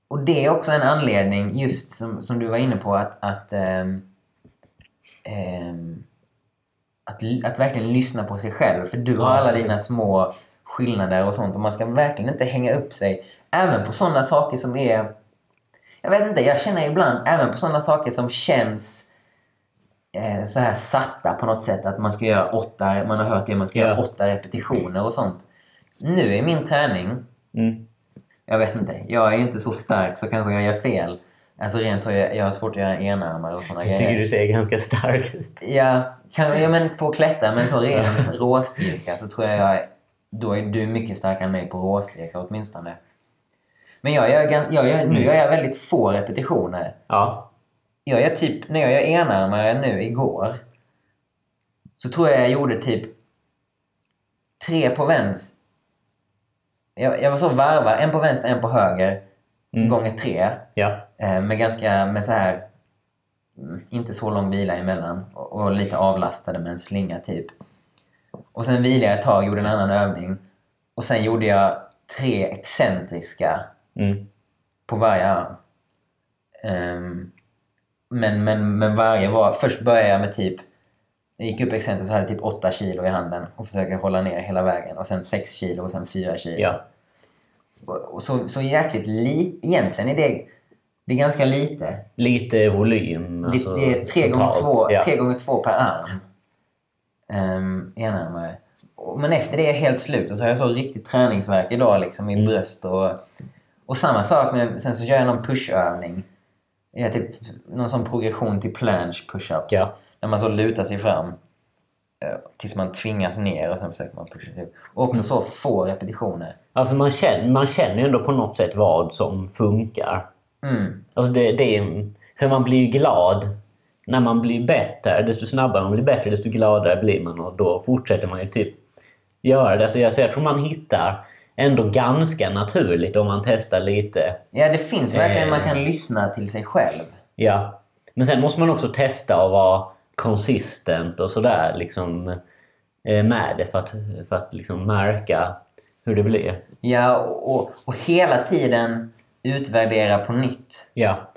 och det är också en anledning, just som, som du var inne på, att, att, ehm, ehm, att, att verkligen lyssna på sig själv. För du har alla dina små skillnader och sånt. Och man ska verkligen inte hänga upp sig, även på sådana saker som är... Jag vet inte, jag känner ibland, även på sådana saker som känns eh, så här satta på något sätt. Att man ska göra åtta, man har hört det, man ska Ja. göra åtta repetitioner och sånt. Nu i min träning, mm. jag vet inte, jag är inte så stark så kanske jag gör fel. Alltså rent så, jag, jag har svårt att göra enarmar och sådana Jag tycker grejer. du ser ganska stark ut. Ja, kan, ja, men på att klättra, men så rent [LAUGHS] råstyrka så tror jag jag då är du mycket starkare än mig på råstyrka åtminstone. Men jag gör, jag gör, nu gör jag väldigt få repetitioner. Ja. Jag gör typ, när jag gör enarmare nu igår så tror jag jag gjorde typ tre på vänster. Jag, jag var så varva, en på vänster, en på höger, Mm. gånger tre. Ja. Eh, med ganska, med så här, inte så lång vila emellan. Och, och lite avlastade med en slinga typ. Och sen vilade jag ett tag, gjorde en annan övning. Och sen gjorde jag tre excentriska Mm. på varje arm. Ehm, men, men, men varje var... Först började jag med typ... Jag gick upp excentriskt och hade typ 8 kilo i handen och försöker hålla ner hela vägen. Och sen 6 kilo och sen 4 kilo. Ja. Och, och så, så jäkligt lite... Egentligen är det, det är ganska lite. Lite volym. Det, alltså, det är tre gånger, totalt. två, Ja. tre gånger två per arm. Um, enarmare. Men efter det är jag helt slut och så har jag så riktigt träningsvärk idag liksom Mm. i bröst och... Och samma sak med... Sen så kör jag någon pushövning. Har typ någon sån progression till planche push-ups. Ja. Där man så lutar sig fram eh, tills man tvingas ner och sen försöker man pusha sig upp. Och också så få repetitioner. Ja, för man känner, man känner ju ändå på något sätt vad som funkar. Mm. Alltså det, det är, för man blir ju glad när man blir bättre. Desto snabbare man blir bättre, desto gladare blir man och då fortsätter man ju typ göra det. Så jag, så jag tror man hittar ändå ganska naturligt om man testar lite. Ja, det finns verkligen... Eh. Man kan lyssna till sig själv. Ja. Men sen måste man också testa att vara konsistent och sådär. Liksom, eh, med det för att, för att liksom märka hur det blir. Ja, och, och, hela tiden utvärdera på nytt. Ja.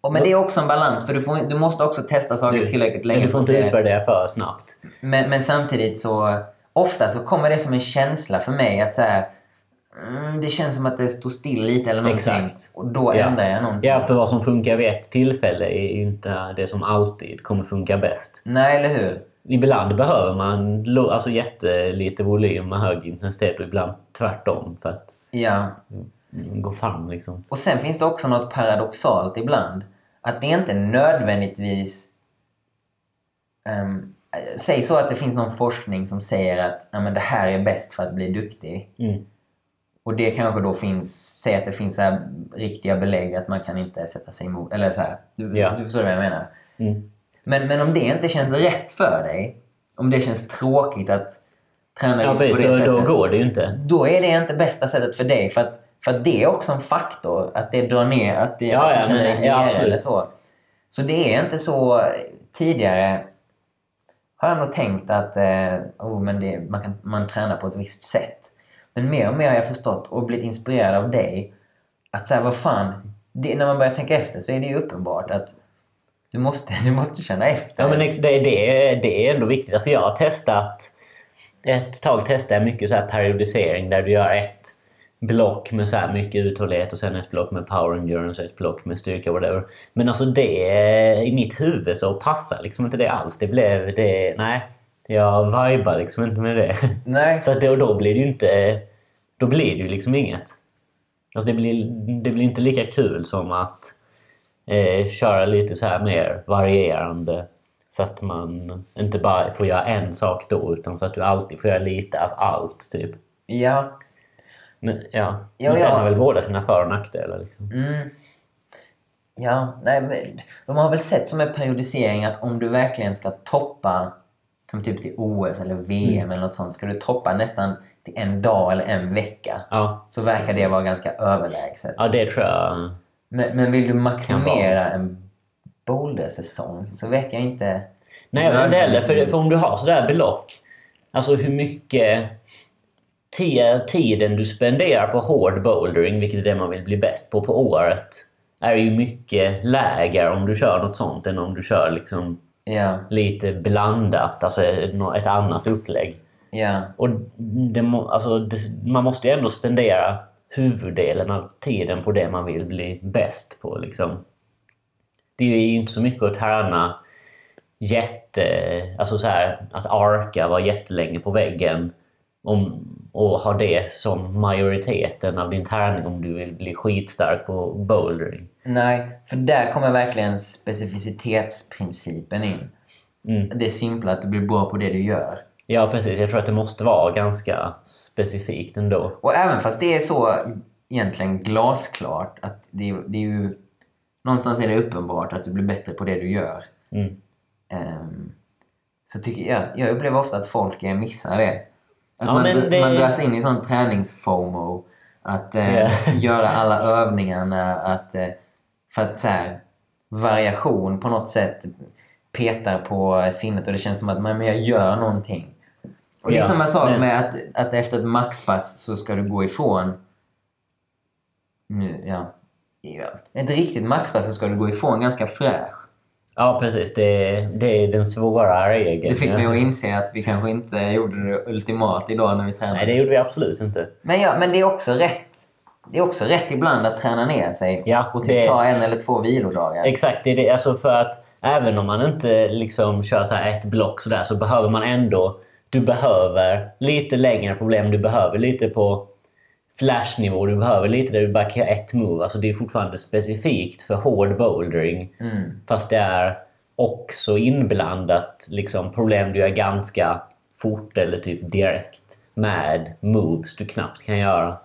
Och, men det är också en balans, för du, får, du måste också testa saker tillräckligt länge du får inte utvärdera för snabbt. Men, men samtidigt så... Ofta så kommer det som en känsla för mig att så här, mm, det känns som att det står still lite eller någonting. Exakt. Och då Ja. ändrar jag någonting. Ja, för vad som funkar vid ett tillfälle är inte det som alltid kommer funka bäst. Nej, eller hur? Ibland behöver man alltså jättelite volym med hög intensitet och ibland tvärtom för att Ja. gå fram liksom. Och sen finns det också något paradoxalt ibland. Att det inte nödvändigtvis... Um, säg så att det finns någon forskning som säger att ja, men det här är bäst för att bli duktig. Mm. Och det kanske då finns... Säg att det finns så riktiga belägg att man kan inte sätta sig emot... Eller så här. Du, Ja. du förstår vad jag menar? Mm. Men, men om det inte känns rätt för dig, om det känns tråkigt att träna Ja, just visst, på det då, sättet, då går det ju inte. då är det inte bästa sättet för dig. För att, för att det är också en faktor, att det drar ner, att, det, Ja, att ja, du känner men- dig ja, nere absolut. eller så. Så det är inte så... Tidigare har jag nog tänkt att eh, oh, men det, man, kan, man tränar på ett visst sätt. Men mer och mer har jag förstått och blivit inspirerad av dig att säga vad fan, det, när man börjar tänka efter så är det ju uppenbart att du måste, [LAUGHS] du måste känna efter. Ja, men det, det, det är ändå viktigt. Alltså jag har testat... Ett tag testade jag mycket så här periodisering där du gör ett block med så här mycket uthållighet och sen ett block med power endurance och ett block med styrka whatever. Men alltså det i mitt huvud så passar liksom inte det alls. Det blev det... Nej. Jag vibar liksom inte med det. Nej. [LAUGHS] Så att då, då blir det ju inte... Då blir det ju liksom inget. Alltså det blir, det blir inte lika kul som att eh, köra lite så här mer varierande. Så att man inte bara får göra en sak då utan så att du alltid får göra lite av allt. Typ. Ja. Men, ja. Ja, Men sen ja. har väl båda sina för och nackdelar. Liksom. Mm. Ja, nej men de har väl sett som en periodisering att om du verkligen ska toppa som typ till OS eller VM eller något sånt, ska du toppa nästan till en dag eller en vecka Ja. så verkar det vara ganska överlägset. ja, det tror jag. Men, men vill du maximera en bouldersäsong så vet jag inte. Nej, jag vet inte heller. För, för om du har sådär block. Alltså hur mycket ti- tiden du spenderar på hård bouldering, vilket är det man vill bli bäst på på året, är ju mycket lägre om du kör något sånt än om du kör liksom Ja, lite blandat, alltså ett annat upplägg. Ja, Och det, alltså, det, man måste ju ändå spendera huvuddelen av tiden på det man vill bli bäst på. Liksom. Det är ju inte så mycket att träna jätte... Alltså så här, att arka, vara jättelänge på väggen om, och ha det som majoriteten av din träning om du vill bli skitstark på bouldering. nej, för där kommer verkligen specificitetsprincipen in. Mm. Det är simpla att du blir bra på det du gör. Ja, precis. Jag tror att det måste vara ganska specifikt ändå. Och även fast det är så egentligen glasklart att det, det är ju... Någonstans är det uppenbart att du blir bättre på det du gör. Mm. Ehm, så tycker jag, jag upplever ofta att folk missar det. Att Ja, man, det- man dras in i sån träningsfomo. Att eh, Ja. [LAUGHS] göra alla övningarna. Att, eh, för att så här, variation på något sätt petar på sinnet och det känns som att man, men jag gör någonting. Och det är Ja, samma sak men- med att, att efter ett maxpass så ska du gå ifrån... Nu, ja. ja. Ett riktigt maxpass så ska du gå ifrån ganska fräsch. Ja, precis. Det, det är den svåra regeln. Det fick mig att inse att vi kanske inte gjorde det ultimat idag när vi tränade. Nej, det gjorde vi absolut inte. Men, ja, men det är också rätt. Det är också rätt ibland att träna ner sig Ja, och typ det- ta en eller två vilodagar. Exakt, det är det. Alltså för att även om man inte liksom kör så ett block sådär så behöver man ändå... Du behöver lite längre problem. Du behöver lite på flashnivå. Du behöver lite där du bara kan göra ett move. Alltså det är fortfarande specifikt för hård bouldering. Mm. Fast det är också inblandat liksom, problem du gör ganska fort eller typ direkt med moves du knappt kan göra.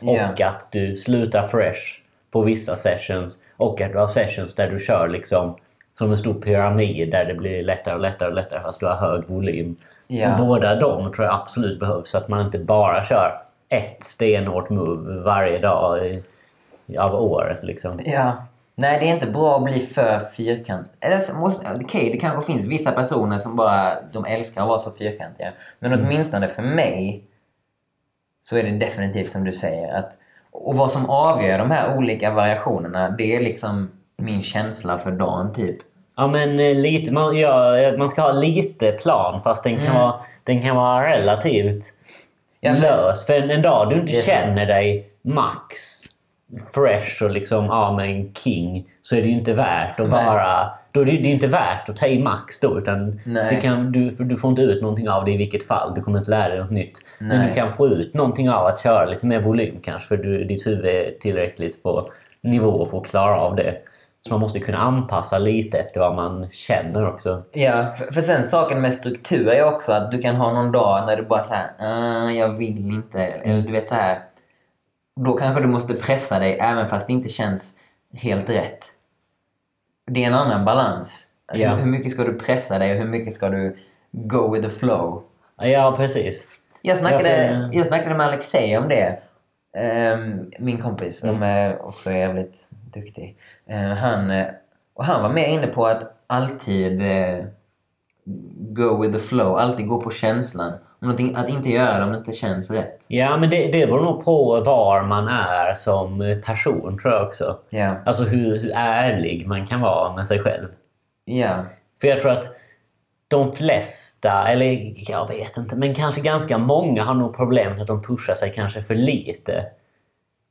Ja. Och att du slutar fresh på vissa sessions. Och att du har sessions där du kör liksom som en stor pyramid där det blir lättare och lättare och lättare fast du har hög volym. Ja. Och båda de tror jag absolut behövs så att man inte bara kör ett stenhårt move varje dag i, av året. Liksom. Ja. Nej, det är inte bra att bli för fyrkantig. Okej, det kanske finns vissa personer som bara de älskar att vara så fyrkantiga. Men åtminstone för mig så är det definitivt som du säger. att Och vad som avgör de här olika variationerna, det är liksom min känsla för dagen, typ. Ja men eh, lite, man, ja, man ska ha lite plan fast den kan, Mm. vara, den kan vara relativt Ja, för- lös. För en, en dag du inte sant. känner dig max fresh och liksom ja men king så är det ju inte värt att Nej. bara... Då är det, det är inte värt att ta i max då utan det kan, du, du får inte ut någonting av det i vilket fall. Du kommer inte lära dig något nytt. Men Nej. du kan få ut någonting av att köra lite mer volym kanske för du, ditt huvud är tillräckligt på nivå för att klara av det. Så man måste kunna anpassa lite efter vad man känner också. Ja, för, för sen saken med struktur är också att du kan ha någon dag när du bara så här, "Ah, jag vill inte. Eller du vet så här. Då kanske du måste pressa dig även fast det inte känns helt rätt. Det är en annan balans. Ja. Hur, hur mycket ska du pressa dig och hur mycket ska du go with the flow? Ja, precis. Jag snackade, Ja, för- jag snackade med Alexej om det. Ehm, min kompis, som är också jävligt duktig. Ehm, han, eh, och han var mer inne på att alltid eh, go with the flow, alltid gå på känslan. Om att inte göra det om det inte känns rätt. Ja, men det, det beror nog på var man är som person tror jag också. Ja. Alltså hur, hur ärlig man kan vara med sig själv. Ja. För jag tror att de flesta, eller jag vet inte, men kanske ganska många har nog problemet att de pushar sig kanske för lite.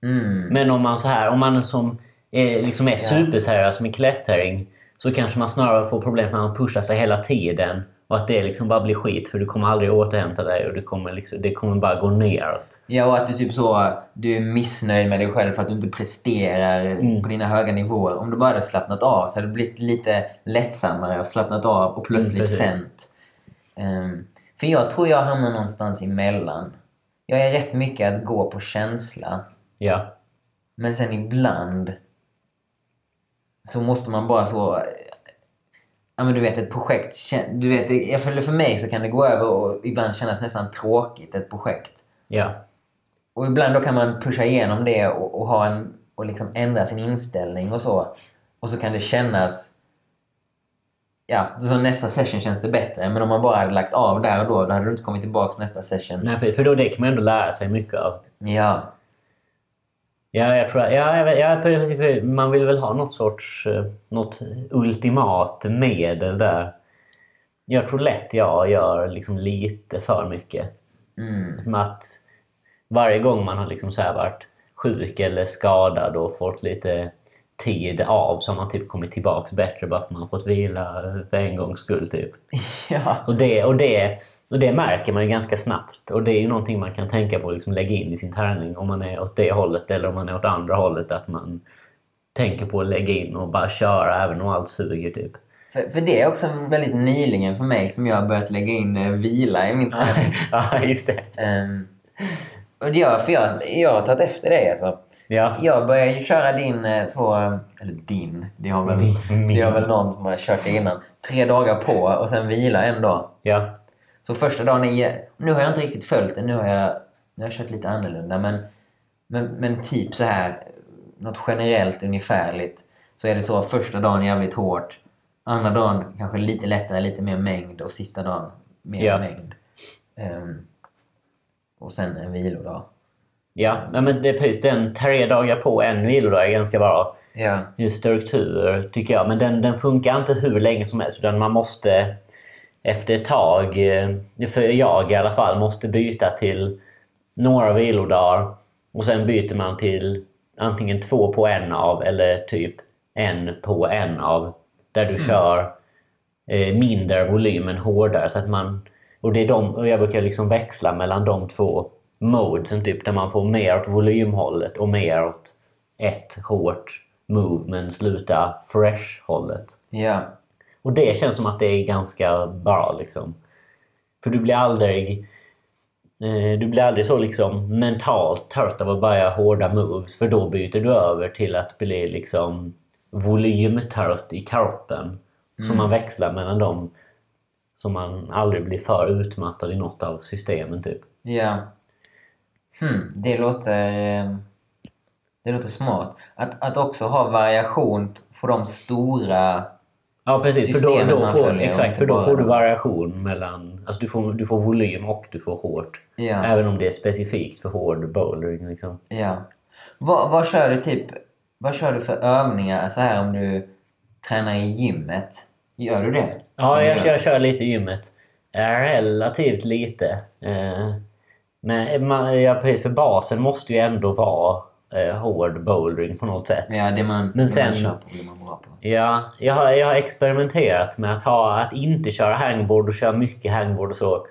Mm. Men om man så här, om man som är, liksom är superseriös med klättring så kanske man snarare får problem med att man pushar sig hela tiden och att det liksom bara blir skit för du kommer aldrig återhämta dig och det kommer, liksom, det kommer bara gå neråt. Ja, och att du typ så, du är missnöjd med dig själv för att du inte presterar på dina höga nivåer. Om du bara hade slappnat av så hade det blivit lite lättsammare och slappnat av och plötsligt precis. sänt. Ehm, för jag tror jag hamnar någonstans emellan. Jag är rätt mycket att gå på känsla. Ja. Men sen ibland så måste man bara så... Ja men du vet ett projekt, du vet, för mig så kan det gå över och ibland kännas nästan tråkigt ett projekt. Ja. Och ibland då kan man pusha igenom det och, och, ha en, och liksom ändra sin inställning och så. Och så kan det kännas... Ja, så nästa session känns det bättre. Men om man bara hade lagt av där och då, då hade du inte kommit tillbaka nästa session. Nej, för- för då det kan man ändå lära sig mycket av. Ja. Ja, jag tror, ja, ja, man vill väl ha något sorts eh, något ultimat medel där. Jag tror lätt jag gör liksom lite för mycket. Mm. Att varje gång man har liksom så här varit sjuk eller skadad och fått lite tid av så har man typ kommit tillbaks bättre bara för att man har fått vila för en gångs skull. Typ. [LAUGHS] Ja. Och det, och, det, och det märker man ju ganska snabbt. Och det är ju någonting man kan tänka på och liksom lägga in i sin träning. Om man är åt det hållet eller om man är åt andra hållet. Att man tänker på att lägga in och bara köra även om allt suger. Typ. För, för det är också väldigt nyligen för mig som jag har börjat lägga in eh, vila i min träning. [LAUGHS] ja, just det. um, och det gör, för jag, jag har tagit efter dig alltså. Ja. Jag börjar ju köra din eh, så... Eller din. Det har väl, Min. det har väl någon som har kört det innan. Tre dagar på och sen vila en dag. Ja. Så första dagen är... Nu har jag inte riktigt följt det. Nu har jag, nu har jag kört lite annorlunda. Men, men, men typ så här... Något generellt ungefärligt. Så är det så första dagen jävligt hårt. Andra dagen kanske lite lättare, lite mer mängd. Och sista dagen mer Ja. mängd. Ehm, och sen en vilodag. Ja, ja men det är precis den tre dagar på en vilodag är ganska bra Ja. struktur tycker jag. Men den, den funkar inte hur länge som helst utan man måste efter ett tag, eh, för jag i alla fall, måste byta till några vilodagar och sen byter man till antingen två på en av eller typ en på en av. Där du kör eh, mindre volym men hårdare. Så att man, och, det är de, och jag brukar liksom växla mellan de två modesen typ, där man får mer åt volymhållet och mer åt ett hårt move men sluta fresh-hållet. Ja. Och det känns som att det är ganska bra liksom. För du blir aldrig eh, du blir aldrig så liksom mentalt trött av att bara göra hårda moves för då byter du över till att bli liksom volymtrött i kroppen. Så man växlar mellan dem så man aldrig blir för utmattad i något av systemen typ. Ja. Hmm, det låter... eh, Det låter smart. Att, att också ha variation på de stora... Ja precis, för då, då får, exakt, för då bara- får du variation mellan... Alltså du får, du får volym och du får hårt. Ja. Även om det är specifikt för hård bouldering. Liksom. Ja. Vad, vad kör du typ... Vad kör du för övningar så här om du tränar i gymmet? Gör du det? Ja, jag, jag kör lite i gymmet. Eh, Relativt lite. Eh, Men man, ja, precis, för basen måste ju ändå vara eh, hård bouldering på något sätt. Ja, det man, Men det man sen- kör på, det man bra på. Ja, jag har, jag har experimenterat med att, ha, att inte köra hangboard och köra mycket hangboard och så.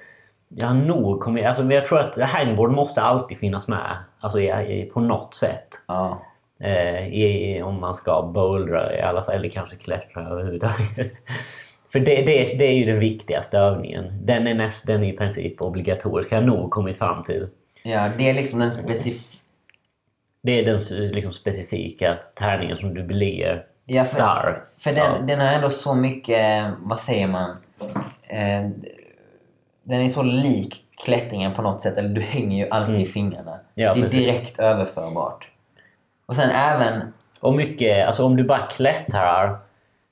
Jag har nog kommit... Alltså, jag tror att hangboard måste alltid finnas med. Alltså i, i, på något sätt. Ja. Eh, i, om man ska bouldra i alla fall, eller kanske klättra överhuvudtaget. [LAUGHS] För det, det, det är ju den viktigaste övningen. Den är, näst, den är i princip obligatorisk, har jag nog kommit fram till. ja, det är liksom den specif... Det är den liksom, specifika tärningen som du blir Ja, för- stark. För den, den har ändå så mycket, vad säger man? Eh, den är så lik klättringen på något sätt. Eller du hänger ju alltid i fingrarna. Mm. Ja, det är precis. direkt överförbart. Och sen även... Och mycket, alltså om du bara klättrar,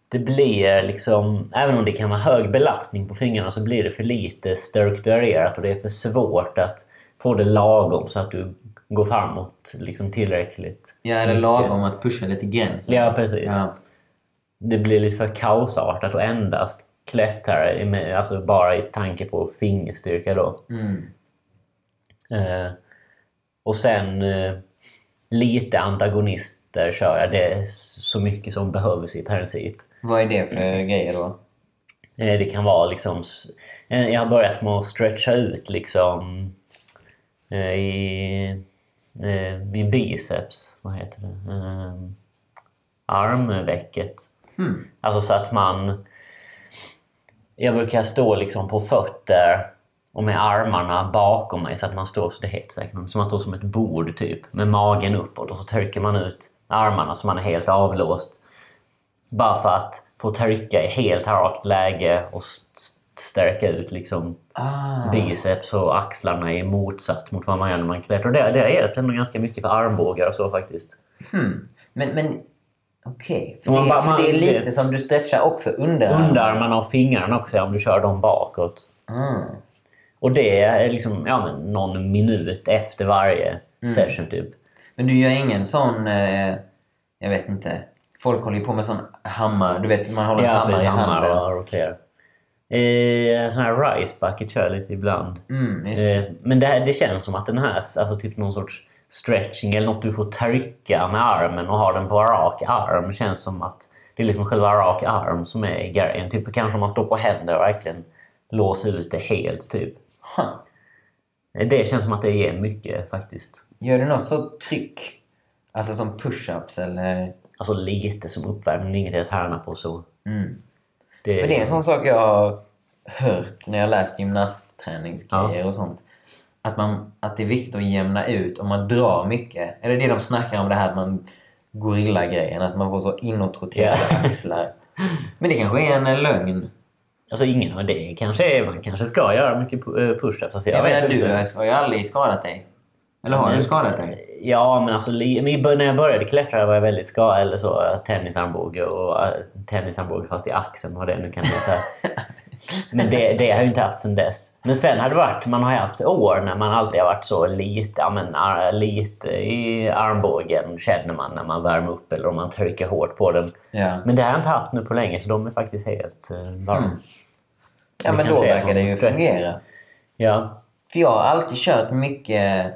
det blir liksom, även om det kan vara hög belastning på fingrarna så blir det för lite strukturerat och det är för svårt att få det lagom så att du går framåt liksom tillräckligt. Ja, eller lagom att pusha lite gränsen. Ja, precis. Ja. Det blir lite för kaosartat och endast klättrar med, alltså bara i tanke på fingerstyrka då. Mm. Eh, och sen eh, lite antagonister kör jag. Det är så mycket som behövs i princip. Vad är det för grejer då? Eh, Det kan vara liksom... eh, Jag har börjat med att stretcha ut liksom eh, i, eh, vid biceps. Vad heter det? Eh, Armvecket. Hmm. Alltså så att man... Jag brukar stå liksom på fötter och med armarna bakom mig så att man står, så det heter säkert, så man står som ett bord typ med magen uppåt och så trycker man ut armarna så man är helt avlåst. Bara för att få trycka i helt rakt läge och stärka ut liksom Ah. biceps och axlarna är motsatt mot vad man gör när man klättrar. Det, det hjälpt ändå ganska mycket för armbågar och så faktiskt. Hmm. Men, men okej. För, Man det, för det är lite det- som du stretchar också under Underarmarna och fingrarna också om du kör dem bakåt. Ah. Och det är liksom ja, men någon minut efter varje Mm. session typ. Men du gör ingen sån... Eh, jag vet inte. Folk håller ju på med sån hammare. Du vet, man håller en Ja, hammare precis. i handen. och roterar. Eh, sån här rice bucket kör jag lite ibland. Mm, det. Eh, men det, det känns som att den här, alltså typ någon sorts stretching eller något du får trycka med armen och ha den på rak arm. känns som att det är liksom själva rak arm som är grejen. Typ kanske om man står på händer och verkligen låser ut det helt typ. Huh. Eh, Det känns som att det ger mycket faktiskt. Gör du något så tryck? Alltså som push-ups eller... Alltså lite som uppvärmning, inget jag tränar på så. Mm. Det, För det är en sån sak jag har hört när jag har läst gymnastträningsgrejer och sånt. Att, man, att det är viktigt att jämna ut om man drar mycket. Eller det de snackar om det här att man gorilla-grejen, att man får så inåtroterade Ja. [LAUGHS] axlar. Men det kanske är en lögn. Alltså ingen av det kanske är, man kanske ska göra mycket eh, push-ups. Alltså, Jag, vet menar, inte. du har ju aldrig skadat dig. Eller har du skadat dig? Ja, men alltså när jag började klättra var jag väldigt skadad. Eller så, tennisarmbåge och äh, tennisarmbåge fast i axeln vad det nu kan heta. [LAUGHS] Men det, det har jag inte haft sedan dess. Men sen har det varit, man har ju haft år när man alltid har varit så lite, ja, men, ar- lite i armbågen känner man när man värmer upp eller om man trycker hårt på den. Ja. Men det har jag inte haft nu på länge så de är faktiskt helt uh, varma. Mm. Ja, men då verkar det ju fungera. Ja. För jag har alltid kört mycket...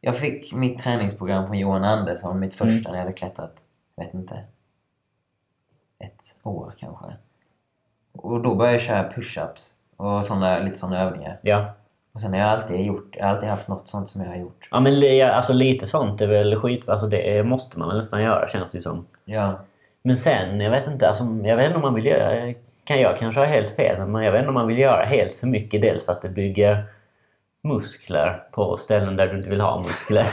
Jag fick mitt träningsprogram från Johan Andersson, mitt Mm. första när jag hade klättrat, vet inte, ett år kanske. Och då började jag köra push-ups och såna, lite sådana övningar. ja. Och sen har jag alltid gjort, jag har alltid haft något sånt som jag har gjort. Ja men alltså, lite sånt är väl skit. Alltså, det måste man väl nästan göra känns det som. Ja. Men sen, jag vet inte. Alltså, jag vet inte om man vill göra... Kan jag kanske ha helt fel, men jag vet inte om man vill göra helt för mycket. Dels för att det bygger muskler på ställen där du inte vill ha muskler. [LAUGHS]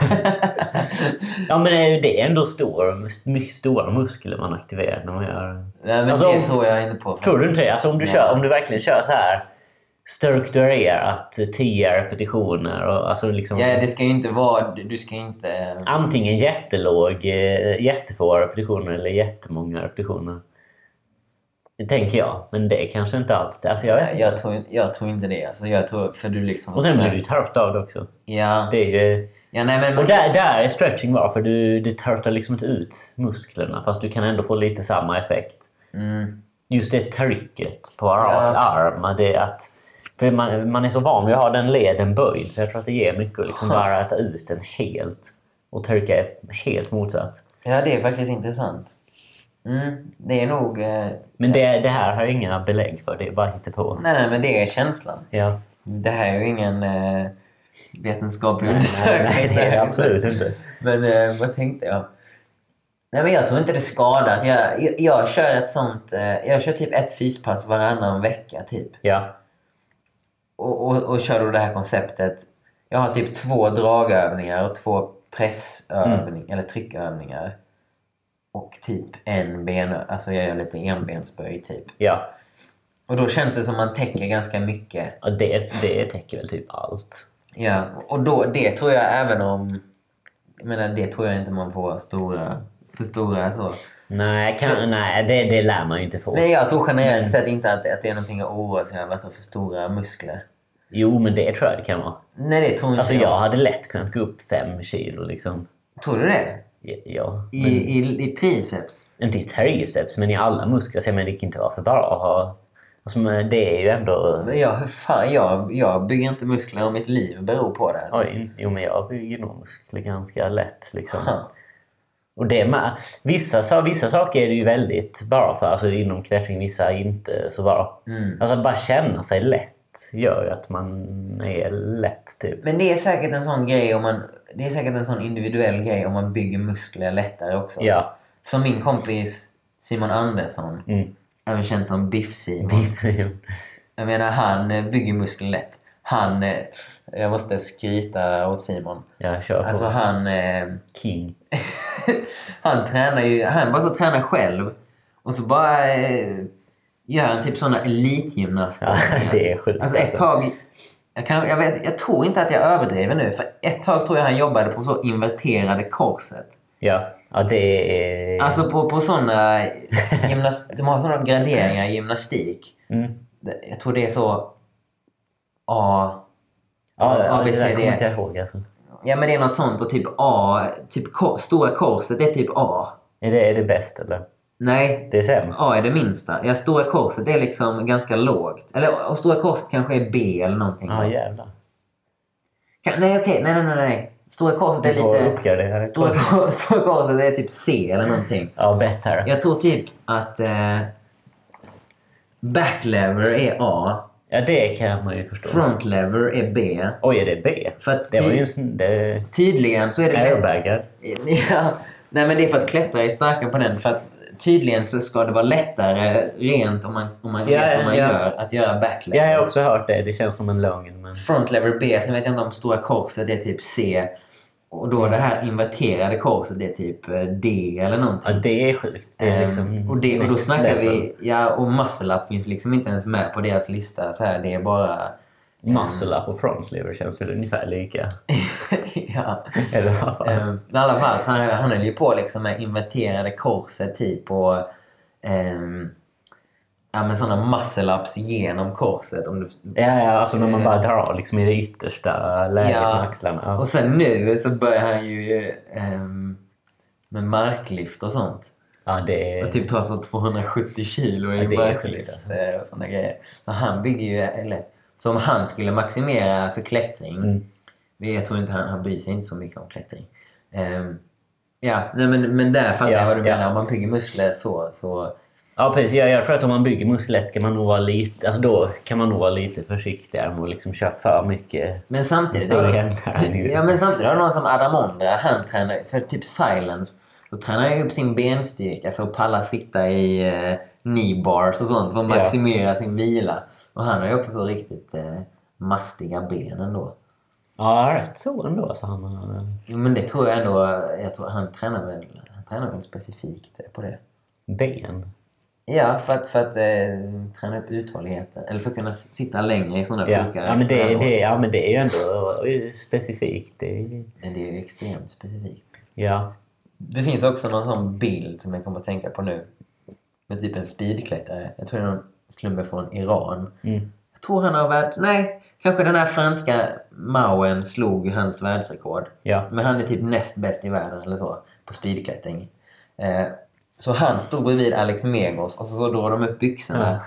ja men det är- det är ändå stor, mycket stora muskler man aktiverar när man gör... Nej, men Alltså, det tror jag inte på. Tror du inte det? Alltså om du, Nej. kör, om du verkligen kör så här strukturerat 10 repetitioner. Och, alltså liksom, Ja, det ska ju inte vara... Du ska inte... Antingen jättelåg, eh, jättefå repetitioner eller jättemånga repetitioner. Det tänker jag, men det är kanske inte alls det. Alltså jag vet. Jag tror, jag tror inte det. Alltså, jag tror... För du liksom... Och sen blir du trött av det också. Ja. Det är ju... ja nej, men... Och där, där är stretching bra, för du, du törtar liksom inte ut musklerna fast du kan ändå få lite samma effekt. Mm. Just det trycket på rak Ja. arm, det är att... För man, man är så van vid att ha den leden böjd så jag tror att det ger mycket att liksom bara ta ut den helt och trycka helt motsatt. Ja, det är faktiskt intressant. Mm. Det är nog... Eh... Men det, det här har jag inga belägg för, det är bara på. Nej, nej, men det är känslan. Ja. Det här är ju ingen eh, vetenskaplig Nej, undersökning. nej, är det absolut inte. Men eh, vad tänkte jag? Nej men jag tror inte det skadar. Jag, jag, jag kör ett sånt... Eh, jag kör typ ett fyspass varannan vecka typ. Ja. Och, och, och kör då det här konceptet. Jag har typ två dragövningar och två pressövningar, eller tryckövningar. Och typ en ben... Alltså jag gör lite enbensböj typ. Ja. Och då känns det som man täcker ganska mycket. Och det, det täcker väl typ allt. Ja, och då, det tror jag även om... Jag menar, det tror jag inte man får stora, för stora så. Nej, kan, nej det, det lär man ju inte få. Nej, jag tror generellt sett inte att, att det är någonting att oroa sig över att ha för stora muskler. Jo, men det tror jag det kan vara. Nej, det tror inte Alltså jag. jag hade lätt kunnat gå upp fem kilo liksom. Tror du det? Ja. I, i, i triceps? Inte i triceps, men i alla muskler. Så jag menar, det kan inte vara för bara att ha... Alltså, det är ju ändå... Men jag, hur fan, jag, jag bygger inte muskler om mitt liv beror på det. Alltså. Oj, jo men jag bygger nog muskler ganska lätt liksom. Ha. Och det med, vissa, sa- vissa saker är det ju väldigt bra för, alltså inom klättring, vissa inte så bra. Mm. Alltså bara känna sig lätt gör ju att man är lätt typ. Men det är säkert en sån grej om man... Det är säkert en sån individuell grej om man bygger muskler lättare också. Ja. Som min kompis Simon Andersson, Mm. även känd som Biff-Simon. Jag menar, han eh, bygger muskler lätt. Han... eh, Jag måste skryta åt Simon. jag kör på Alltså han... eh, King. [LAUGHS] han tränar ju... Han bara så tränar själv. Och så bara gör han typ såna elitgymnaster. Ja, [LAUGHS] det är sjukt. Alltså ett tag... Jag, kan, jag, vet, jag tror inte att jag överdriver nu. För ett tag tror jag han jobbade på så inverterade korset. Ja, ja det är... Alltså på, på såna... [LAUGHS] Gymnast, de har såna graderingar i gymnastik. Mm. Det- Jag tror det är så... A... Ja, det där ABCD. kommer inte jag ihåg alltså. Ja men det är något sånt och typ A, typ stora korset det är typ A. Är det, är det bäst eller? Nej, Det är sämst? A är det minsta. Ja, stora korset det är liksom ganska lågt. Eller och stora korset kanske är B eller någonting. Ja, jävlar. Ka- nej okej, nej nej nej nej. Stora korset är lite... Stora, [LAUGHS] stora korset är typ C eller någonting. Ja, bättre. Jag tror typ att eh, backlever är A, Ja, det kan man ju förstå. frontlever är B. Oj, är det B? För att Det var ju en. Det... tydligen så är det... Airbagar. [LAUGHS] Ja, nej men det är för att klättrare är starka på den. För att tydligen så ska det vara lättare rent om man, om man Ja, vet vad man ja. gör, att göra backlever. Ja, jag har också hört det. Det känns som en lögn. Men... Frontlever B, sen vet jag inte om stora korset det är typ C. Och då det här inverterade korset det är typ eh, D eller Ja, någonting. det är sjukt. Det är Ehm, liksom och, det, och då snackar vi... Ja, och muscle up finns liksom inte ens med på deras lista. Så här, det är bara... Muscle up och frontlever känns väl ungefär lika. [LAUGHS] ja. Eller vad fan. Ehm, I alla fall, så han, han höll ju på liksom med inverterade korset typ och ehm, ja, men sådana muscle-ups genom korset. Om du, Ja, ja, alltså när man bara drar liksom i det yttersta läget Ja. med axlarna. Ja. Och sen nu så börjar han ju ehm, med marklyft och sånt. ja, det Och är... typ tar så 270 kilo i Ja, marklyft alltså. eh, och såna grejer. Så han bygger ju, eller så om han skulle maximera för klättring. Mm. Jag tror inte han, han bryr sig inte så mycket om klättring. Ehm, ja, nej, men, men där fattar Ja, jag vad du ja. menar. Om man bygger muskler så, så Ja, precis. Jag, jag tror att om man bygger muskler ska man nog vara lite... Alltså då kan man nog vara lite försiktigare med att liksom köra för mycket Men samtidigt har ja, men samtidigt har någon som Adam Ondra. Han tränar för typ silence. Då tränar han upp sin benstyrka för att palla sitta i eh, knee bars och sånt för att Ja. maximera sin vila. Och han har ju också så riktigt eh, mastiga ben ändå. Ja, rätt så ändå. Alltså, han, har- Jo, men det tror jag ändå. Jag tror han tränar väl, han tränar väl specifikt på det. ben. Ja, för att, för att eh, träna upp uthålligheten. Eller för att kunna sitta längre i sådana Ja, sjuka ja, men det, det, ja, men det är ju ändå eh, specifikt. Det, är- Men det är ju extremt specifikt. ja. Det finns också någon sån bild som jag kommer att tänka på nu. Med typ en speedklättrare. Jag tror det är någon slumbe från Iran. Mm. Jag tror han har värld... Nej, kanske den här franska Mauen slog hans världsrekord. Ja. Men han är typ näst bäst i världen eller så på speedklättring. Eh, så han stod bredvid Alex Megos och så, så drog de upp byxorna.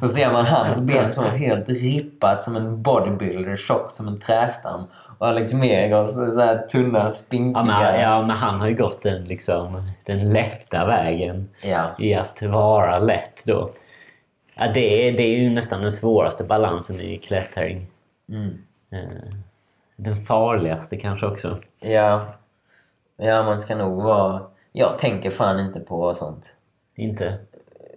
Så ser man hans [LAUGHS] ben som helt rippat som en bodybuilder, tjockt som en trästam. Och Alex Megos så här tunna, spinkiga. Ja, men, ja, men han har ju gått den, liksom, den lätta vägen Ja. i att vara lätt då. Ja, det, är, det är ju nästan den svåraste balansen i klättring. Mm. Eh, Den farligaste kanske också. Ja. Ja, man ska nog vara... Jag tänker fan inte på sånt. Inte?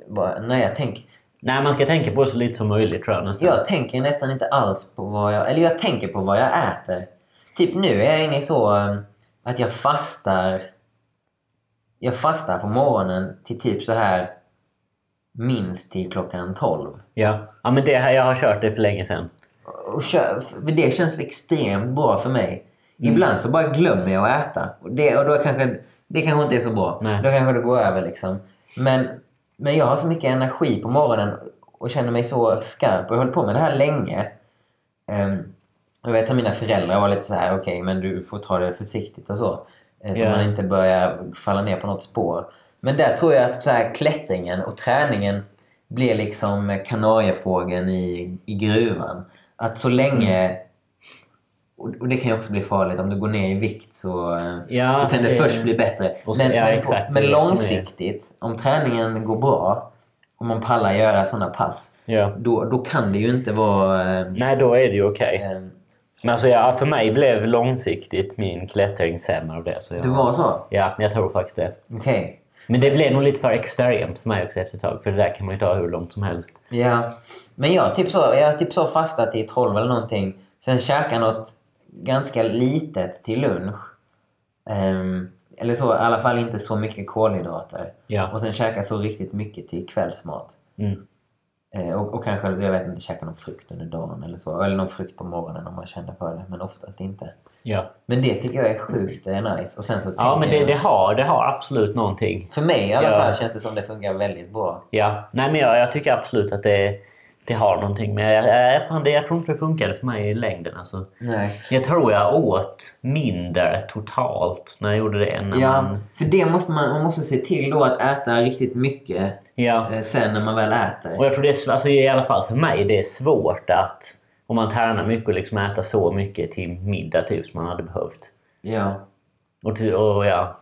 Bara, nej, jag tänker... Nej, man ska tänka på det så lite som möjligt tror jag nästan. Jag tänker nästan inte alls på vad jag... Eller jag tänker på vad jag äter. Typ nu är jag inne i så eh, att jag fastar... Jag fastar på morgonen till typ så här minst till klockan 12. Ja, ja men det, här- jag har kört det för länge sedan. Och kö- för det känns extremt bra för mig. Mm. Ibland så bara glömmer jag att äta. Och det, och då kanske, det kanske inte är så bra. Nej. Då kanske det går över liksom. Men, men jag har så mycket energi på morgonen och känner mig så skarp. Och jag hållit på med det här länge. Um, jag vet som mina föräldrar var lite så här: okej men du får ta det försiktigt och så. Eh, Så Ja. man inte börjar falla ner på något spår. Men där tror jag att så här, klättringen och träningen blir liksom kanariefågeln i, i gruvan. Att så länge... Och och det kan ju också bli farligt. Om du går ner i vikt så, Ja, så kan det, det- först bli bättre. så- Men, ja, men, exakt, men långsiktigt, om träningen går bra, om man pallar göra sådana pass, Ja. då, då kan det ju inte vara... eh, Nej, då är det ju okej. eh, Men alltså, ja, för mig blev långsiktigt min klättring sämre av det. Så jag, det var så? Ja, jag tror faktiskt det. Okej. Men det blev nog lite för extremt för mig också efter ett tag. För det där kan man ju ta hur långt som helst. Ja. Men jag typ så, jag typ så fastat i 12 eller någonting. Sen käka något ganska litet till lunch. Ehm, eller så, i alla fall inte så mycket kolhydrater. Ja. Och sen käka så riktigt mycket till kvällsmat. Mm. Eh, och, och kanske, jag vet inte, käka någon frukt under dagen eller så. Eller någon frukt på morgonen om man känner för det. Men oftast inte. Ja, Men det tycker jag är sjukt eh, nice. Och sen så ja men det, det, jag... har, det har absolut någonting. För mig i alla Ja. fall känns det som det fungerar väldigt bra. Ja, nej men jag, jag tycker absolut att det, det har någonting. Men jag, jag, fan, det, jag tror inte det funkade för mig i längden. Alltså. Nej. Jag tror jag åt mindre totalt när jag gjorde det. När Ja, man, för det måste man, man måste se till då att äta riktigt mycket ja. eh, sen när man väl äter. Och jag tror det är, alltså i alla fall för mig, det är svårt att om man tränar mycket och liksom äta så mycket till middag typ som man hade behövt. Ja. Och, till, och, ja,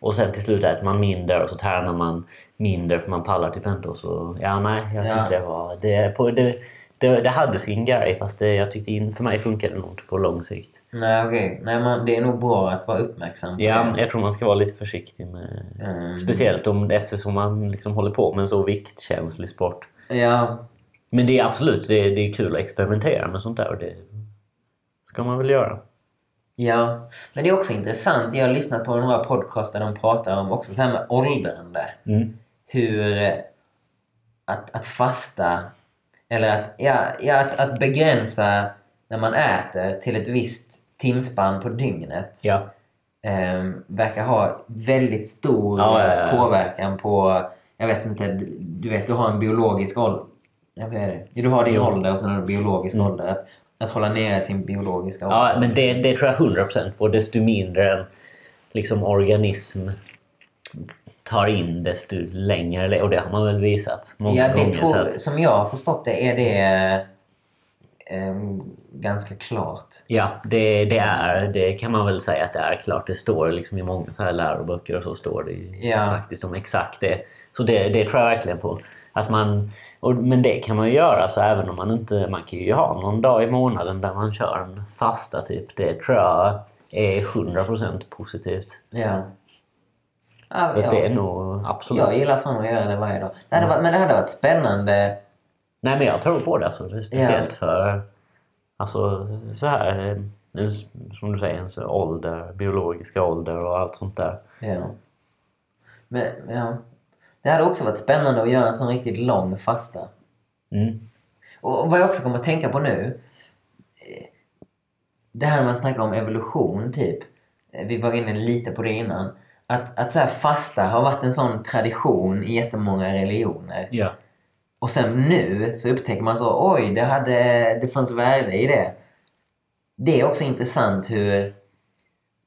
och sen till slut äter man mindre och så tränar man mindre för man pallar typ inte. Och så, ja, nej, jag Ja. tyckte det var... Det, på, det, det, det hade sin grej fast det, jag tyckte in, för mig funkade det nog inte på lång sikt. Nej, okej. Nej, man, det är nog bra att vara uppmärksam på Ja, det. jag tror man ska vara lite försiktig med... Mm. Speciellt om, eftersom man liksom håller på med en så viktkänslig sport. Ja, Men det är absolut det, det är kul att experimentera med sånt där och det ska man väl göra. ja. Men det är också intressant. Jag har lyssnat på några podcaster där de pratar om också så här med åldrande. Mm. Hur eh, att, att fasta eller att, ja, ja, att, att begränsa när man äter till ett visst timspann på dygnet. Ja. eh, verkar ha väldigt stor Ja, ja, påverkan på, jag vet inte, du, du vet du har en biologisk ålder. Ja, vad är det? Du har din Jo. ålder och sen har du biologisk ålder. Att, att hålla nere sin biologiska ålder. Ja, men det, det tror jag 100% på. Desto mindre en liksom, organism tar in desto längre. Och det har man väl visat många Ja, det gånger. tror, att, som jag har förstått det är det eh, ganska klart. ja, det, det, är, det kan man väl säga att det är klart. Det står liksom i många så här läroböcker och så står det Ja. faktiskt om exakt det. Så det, det tror jag verkligen på. Att man, och, men det kan man ju göra så även om man inte... Man kan ju ha någon dag i månaden där man kör en fasta typ. Det tror jag är 100% positivt. Ja. Ja, Så ja. det är nog absolut... Jag gillar fan att göra det varje dag. Det hade varit, men det hade varit spännande. Nej men jag tror på det. Alltså. Det speciellt för alltså, så här, eh, som du säger, ens ålder, biologiska ålder och allt sånt där. Ja. Men, ja. Det hade också varit spännande att göra en sån riktigt lång fasta. Mm. Och vad jag också kommer att tänka på nu. eh, Det här när man snackar om evolution, typ. Eh, Vi var inne lite på det innan. Att, att så här fasta har varit en sån tradition i jättemånga religioner. Ja. Och sen nu så upptäcker man så, oj, det, hade, det fanns värde i det. Det är också intressant hur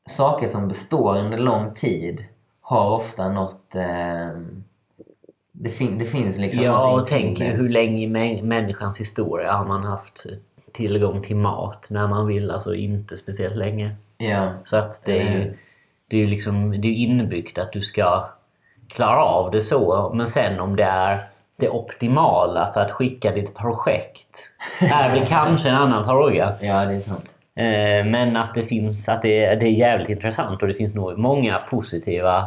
saker som består under lång tid har ofta något... Eh, det, fin, det finns liksom Ja, och tänk det. hur länge i mä- människans historia har man haft tillgång till mat när man vill, alltså inte speciellt länge. Ja, Så att det är Mm. ju det är liksom, det är inbyggt att du ska klara av det så. Men sen om det är det optimala för att skicka ditt projekt [LAUGHS] är väl kanske en annan fråga. ja, det är sant. Eh, Men att det finns, att det, det är jävligt intressant och det finns nog många positiva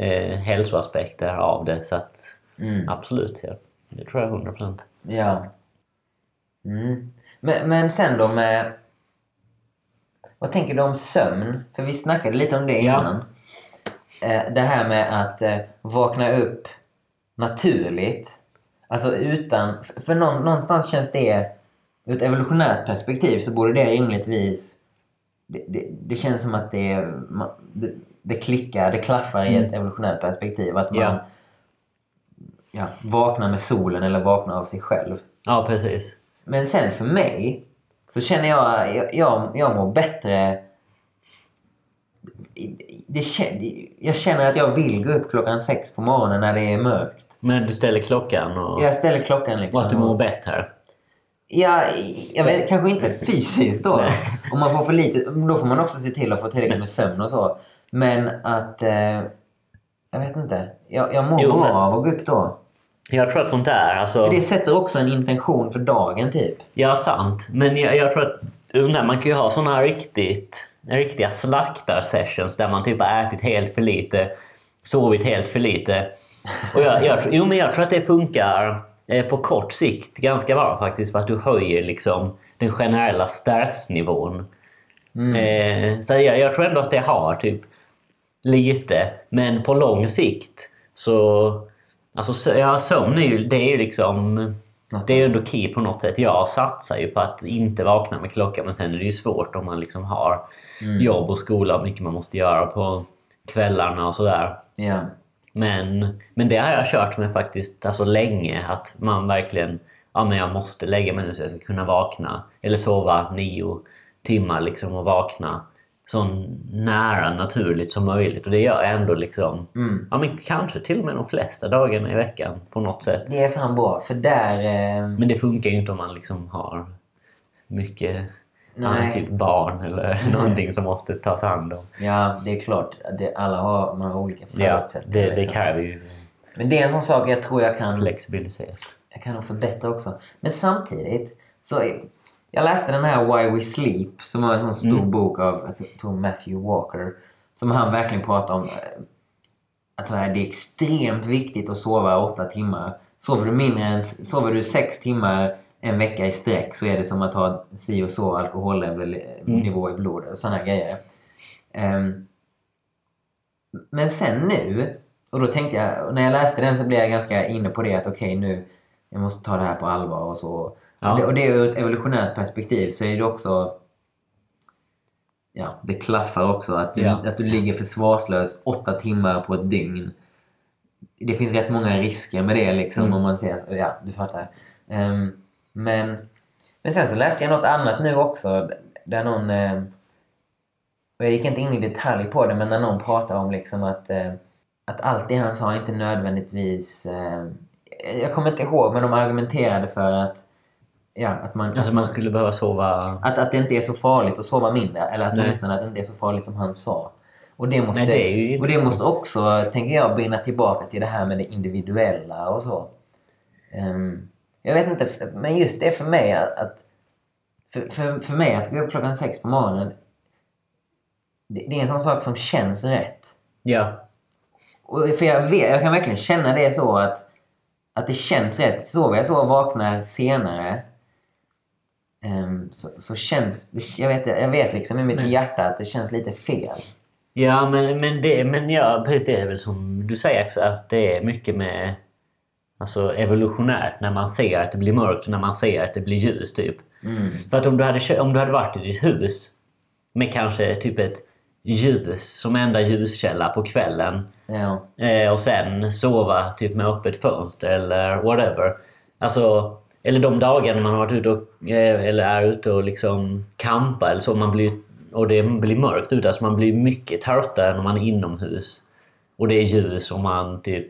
eh, hälsoaspekter av det. Så att Mm. absolut, ja. det tror jag 100%. Ja. Mm. Men, men sen då med... Vad tänker du om sömn? För vi snackade lite om det Ja. innan. Eh, det här med att eh, vakna upp naturligt. Alltså utan... För någon, någonstans känns det... Ur ett evolutionärt perspektiv så borde det rimligtvis... Det, det, det känns som att det, ma- det, det klickar, det klaffar i ett evolutionärt perspektiv. Att man Ja. ja, vaknar med solen eller vaknar av sig själv. Ja, precis. Men sen för mig så känner jag, jag, jag, jag mår bättre. Det, jag känner att jag vill gå upp klockan sex på morgonen när det är mörkt. Men du ställer klockan och, Jag ställer klockan och liksom. att du mår bättre. Ja, jag vet, kanske inte fysiskt då. Om man får för lite, då får man också se till att få tillräckligt med sömn och så. Men att... Eh, jag vet inte. Jag, jag mår Jo, bra men- av att gå upp då. Jag tror att sånt där, alltså... För det sätter också en intention för dagen typ. Ja, sant. Men jag, jag tror att där, man kan ju ha såna riktigt, riktiga slaktar-sessions där man typ har ätit helt för lite, sovit helt för lite. Och jag, jag, jo, men jag tror att det funkar eh, på kort sikt ganska bra faktiskt för att du höjer liksom den generella stressnivån. Eh, så jag, jag tror ändå att det har typ lite, men på lång sikt så... Alltså ja, sömn är ju, det är ju liksom... Det är ju ändå key på något sätt. Jag satsar ju på att inte vakna med klockan men sen är det ju svårt om man liksom har jobb och skola och mycket man måste göra på kvällarna och sådär. Ja. Men, men det har jag kört med faktiskt alltså länge. Att man verkligen, ja men jag måste lägga mig nu så jag ska kunna vakna. Eller sova nio timmar liksom och vakna så nära naturligt som möjligt. Och det gör jag ändå liksom, ja men kanske till och med de flesta dagarna i veckan på något sätt. Det är fan bra. För där... Eh, Men det funkar ju inte om man liksom har mycket ja, Nej. typ barn eller [LAUGHS] någonting som måste tas hand om. Ja, det är klart. Det, alla har, man har olika Ja, förutsättningar. det, det liksom. kräver ju Men det är en sån sak jag tror jag kan, flexibilitet. jag kan nog förbättra också. Men samtidigt, så jag läste den här Why We Sleep, som var en sån stor Mm. bok av tror Matthew Walker. Som han verkligen pratar om eh, att så här, det är extremt viktigt att sova åtta timmar. Sover du mindre än sover du sex timmar en vecka i sträck så är det som att ha si och så alkoholnivå i blodet och sådana grejer. Ehm, men sen nu, och då tänkte jag, när jag läste den så blev jag ganska inne på det att okej nu, jag måste ta det här på allvar och så. Ja. Och, det, och det är ur ett evolutionärt perspektiv så är det också, ja, det klaffar också att du, Ja. att du ligger försvarslös åtta timmar på ett dygn. Det finns rätt många risker med det liksom Mm. om man ser, ja du fattar. Ehm, men, men sen så läste jag något annat nu också där någon eh, och jag gick inte in i detalj på det, men när någon pratar om liksom att, eh, att allt det han sa inte nödvändigtvis... Eh, jag kommer inte ihåg, men de argumenterade för att, ja, att, man, Alltså att, man skulle behöva sova... att, att det inte är så farligt att sova mindre. Eller att åtminstone att det inte är så farligt som han sa. Och det måste, Nej, det och det måste också, tänker jag, brinna tillbaka till det här med det individuella och så. Ehm, jag vet inte, men just det för mig att... för, för, för mig att gå upp klockan sex på morgonen, det, det är en sån sak som känns rätt. Ja. Och för jag, vet, jag kan verkligen känna det så att, att det känns rätt. Sover jag så och vaknar senare så, så känns det... Jag vet, jag vet liksom i mitt Nej. hjärta att det känns lite fel. Ja, men, men, det, men ja, precis det är väl som du säger också att det är mycket med alltså evolutionärt när man ser att det blir mörkt och när man ser att det blir ljus typ. Mm. För att om du, hade, om du hade varit i ditt hus med kanske typ ett ljus som enda ljuskälla på kvällen Ja. eh, och sen sova typ med öppet fönster eller whatever. Alltså, eller de dagarna man har varit ute och, eh, eller är ute och liksom kampa eller så man blir, och det blir mörkt ute. Alltså man blir mycket tröttare när man är inomhus. Och det är ljus och man typ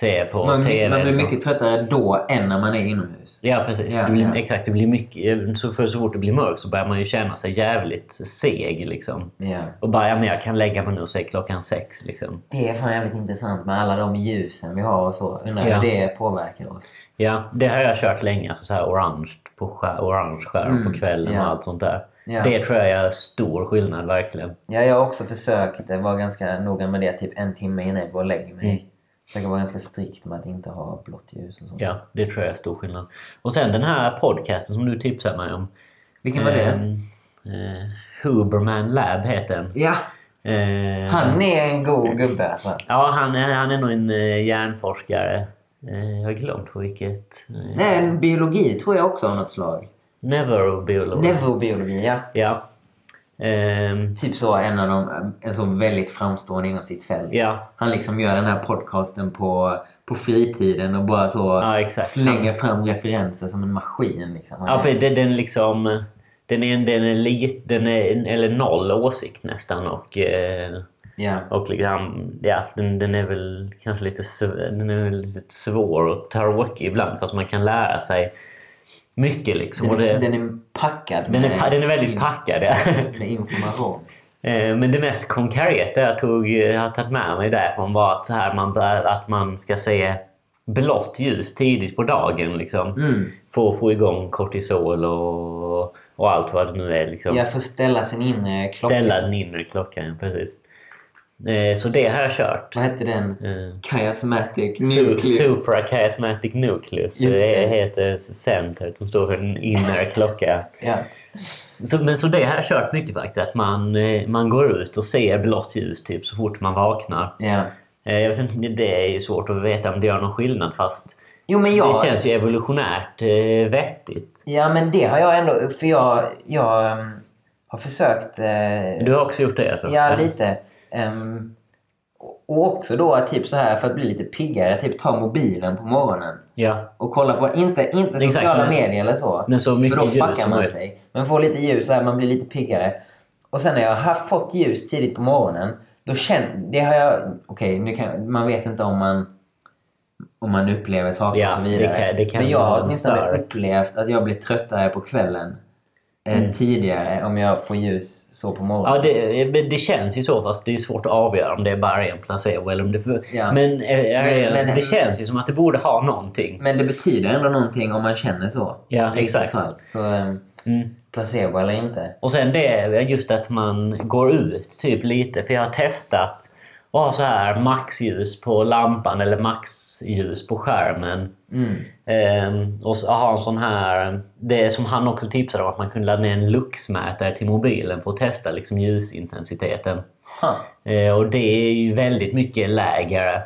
ser på Man, TV. man blir mycket tröttare då än när man är inomhus. Ja, precis. Ja, det blir, ja. Exakt, det blir mycket. Så, för så fort det blir mörkt så börjar man ju känna sig jävligt seg. Liksom. Ja. Och bara, ja, men jag kan lägga mig nu så är klockan sex. Liksom. Det är fan jävligt intressant med alla de ljusen vi har och så. Undrar Ja. hur det påverkar oss. Ja, det har jag kört länge. Alltså så här orange, på skär, orange skärm på kvällen och allt sånt där. Ja. Det tror jag är stor skillnad verkligen. Ja, jag har också försökt vara ganska noga med det typ en timme innan jag går och lägger mig. Mm. Försöka vara ganska strikt med att inte ha blått ljus och sånt. Ja, det tror jag är stor skillnad. Och sen den här podcasten som du tipsade mig om. Vilken var det? Ehm, eh, Huberman Lab heter den. Ja, Eh, han är en god gubbe alltså. Ja, han är, han är nog en eh, hjärnforskare. Eh, jag har glömt på vilket. Eh, är en biologi tror jag också av något slag. neurobiolog. Neurobiologi, ja. ja. Ehm, Typ så en av dem, en så väldigt framstående inom sitt fält. ja. Han liksom gör den här podcasten på, på fritiden och bara så Ja, slänger fram referenser som en maskin. Liksom. Ja, är- den, den liksom... Den är, den är, lit- den är eller noll åsikt nästan och... Eh, ja. och liksom, ja, den, den är väl kanske lite, den är lite svår och tråkig ibland fast man kan lära sig mycket liksom. Den, och det, är, den är packad den, är, med, den är väldigt packad. Ja. [LAUGHS] med information. Eh, Men det mest konkreta jag, tog, jag har tagit med mig därifrån var att, så här man bör, att man ska se blått ljus tidigt på dagen. Liksom. Mm. För att få igång kortisol och, och allt vad det nu är. Liksom. Jag får ställa sin inre klocka. Ställa den inre klockan, ja, precis. Eh, Så det har jag kört. Vad hette den? Eh, Chiasmatic Nucleus. Suprachiasmatic nucleus. Just det det. heter centret som står för den inre [LAUGHS] klocka. Ja. Så, men så det har jag kört mycket faktiskt. Att man, eh, man går ut och ser blått ljus typ så fort man vaknar. ja. Jag vet inte, det är ju svårt att veta om det gör någon skillnad fast Jo men jag... det känns ju evolutionärt eh, vettigt. Ja men det har jag ändå... För jag, jag um, har försökt... eh, Du har också gjort det alltså? Ja, lite. Ehm, och också då typ så här för att bli lite piggare, typ ta mobilen på morgonen Ja. och kolla på, inte, inte Exakt, sociala men- medier eller så. men så för då fuckar man sig. Men få lite ljus så här, man blir lite piggare. Och sen när jag har fått ljus tidigt på morgonen, då känner... Det har jag... Okej, kan, man vet inte om man om man upplever saker Ja, och så vidare. det kan- det kan Men jag har åtminstone stark- upplevt att jag blir tröttare på kvällen Mm. tidigare om jag får ljus så på morgonen. Ja, det, men det känns ju så fast det är svårt att avgöra om det är bara en placebo eller om det... Ja. Men, eh, Men- men- det känns ju som att det borde ha någonting. Men det betyder ändå någonting om man känner så. Ja, exakt. Fall. Så um, Mm. placebo eller inte. Och sen det just att man går ut typ lite. För jag har testat att ha så här maxljus på lampan eller maxljus på skärmen. Mm. Ehm, och ha en sån här... Det som han också tipsade om att man kunde ladda ner en luxmätare till mobilen för att testa liksom ljusintensiteten. Ha. Eh, och det är ju väldigt mycket lägre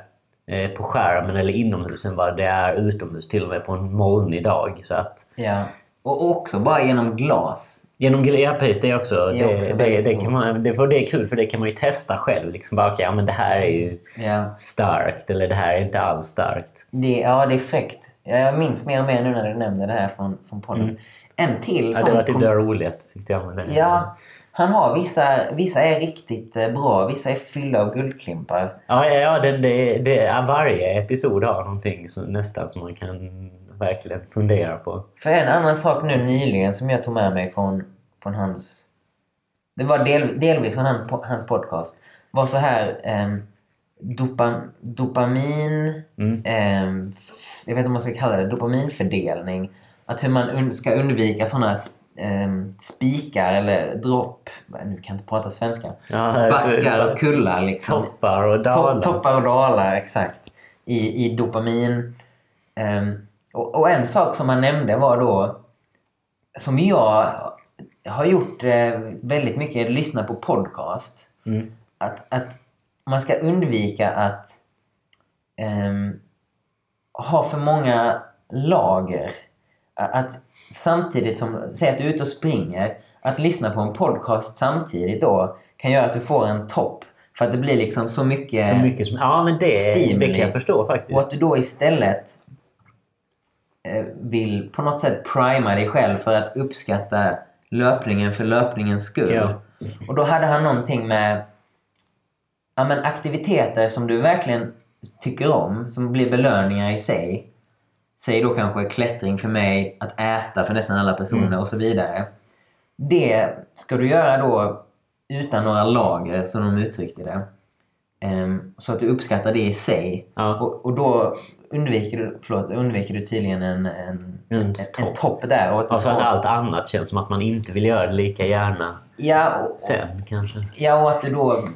eh, på skärmen eller inomhus än vad det är utomhus. Till och med på en molnig dag. Så att, Ja. Och också bara genom glas. Genom ja, precis, det är också, Det det, också det, det, kan man, det, för det är kul för det kan man ju testa själv. Liksom bara, okej, ja, men det här är ju Ja. starkt eller det här är inte alls starkt. Det, ja, det är fräckt. Jag minns mer och mer nu när du nämnde det här från, från podden. En till Mm. Ja, som... det var typ kom- det roligaste tyckte jag. Med det. Ja, han har vissa... Vissa är riktigt eh, bra, vissa är fyllda av guldklimpar. Ja, ja, ja det, det, det, varje episod har någonting som, nästan som man kan verkligen fundera på. För en annan sak nu nyligen som jag tog med mig från, från hans... Det var del, delvis från han, hans podcast. Var så här... ehm, dopa, dopamin... Mm. ehm, f- jag vet inte om man ska kalla det dopaminfördelning. Att hur man un, ska undvika sådana um, spikar eller dropp... Nu kan jag inte prata svenska. Ja, Backar och kullar liksom. Toppar och dalar. Topp- Toppar och dalar, exakt. I, i dopamin. Ehm, och, och en sak som han nämnde var då, som jag har gjort eh, väldigt mycket, lyssna på podcast. Mm. att, att man ska undvika att ehm, ha för många lager. Att samtidigt som, säg att du är ute och springer, att lyssna på en podcast samtidigt då kan göra att du får en topp. För att det blir liksom så mycket... Så mycket som... Ja, men det, det Stimuli. kan jag förstå faktiskt. Och att du då istället eh, vill på något sätt prima dig själv för att uppskatta löpningen för löpningens skull. Ja. Och då hade han någonting med ja, men aktiviteter som du verkligen tycker om, som blir belöningar i sig. Säg då kanske klättring för mig, att äta för nästan alla personer Mm. och så vidare. Det ska du göra då utan några lager, som de uttryckte det. Ehm, så att du uppskattar det i sig. Ja. Och, och då undviker du, förlåt, undviker du tydligen en, en, En en, en topp. topp där. Och Och så att får- allt annat känns som att man inte vill göra det lika gärna ja, och, sen kanske. Ja, och att du då...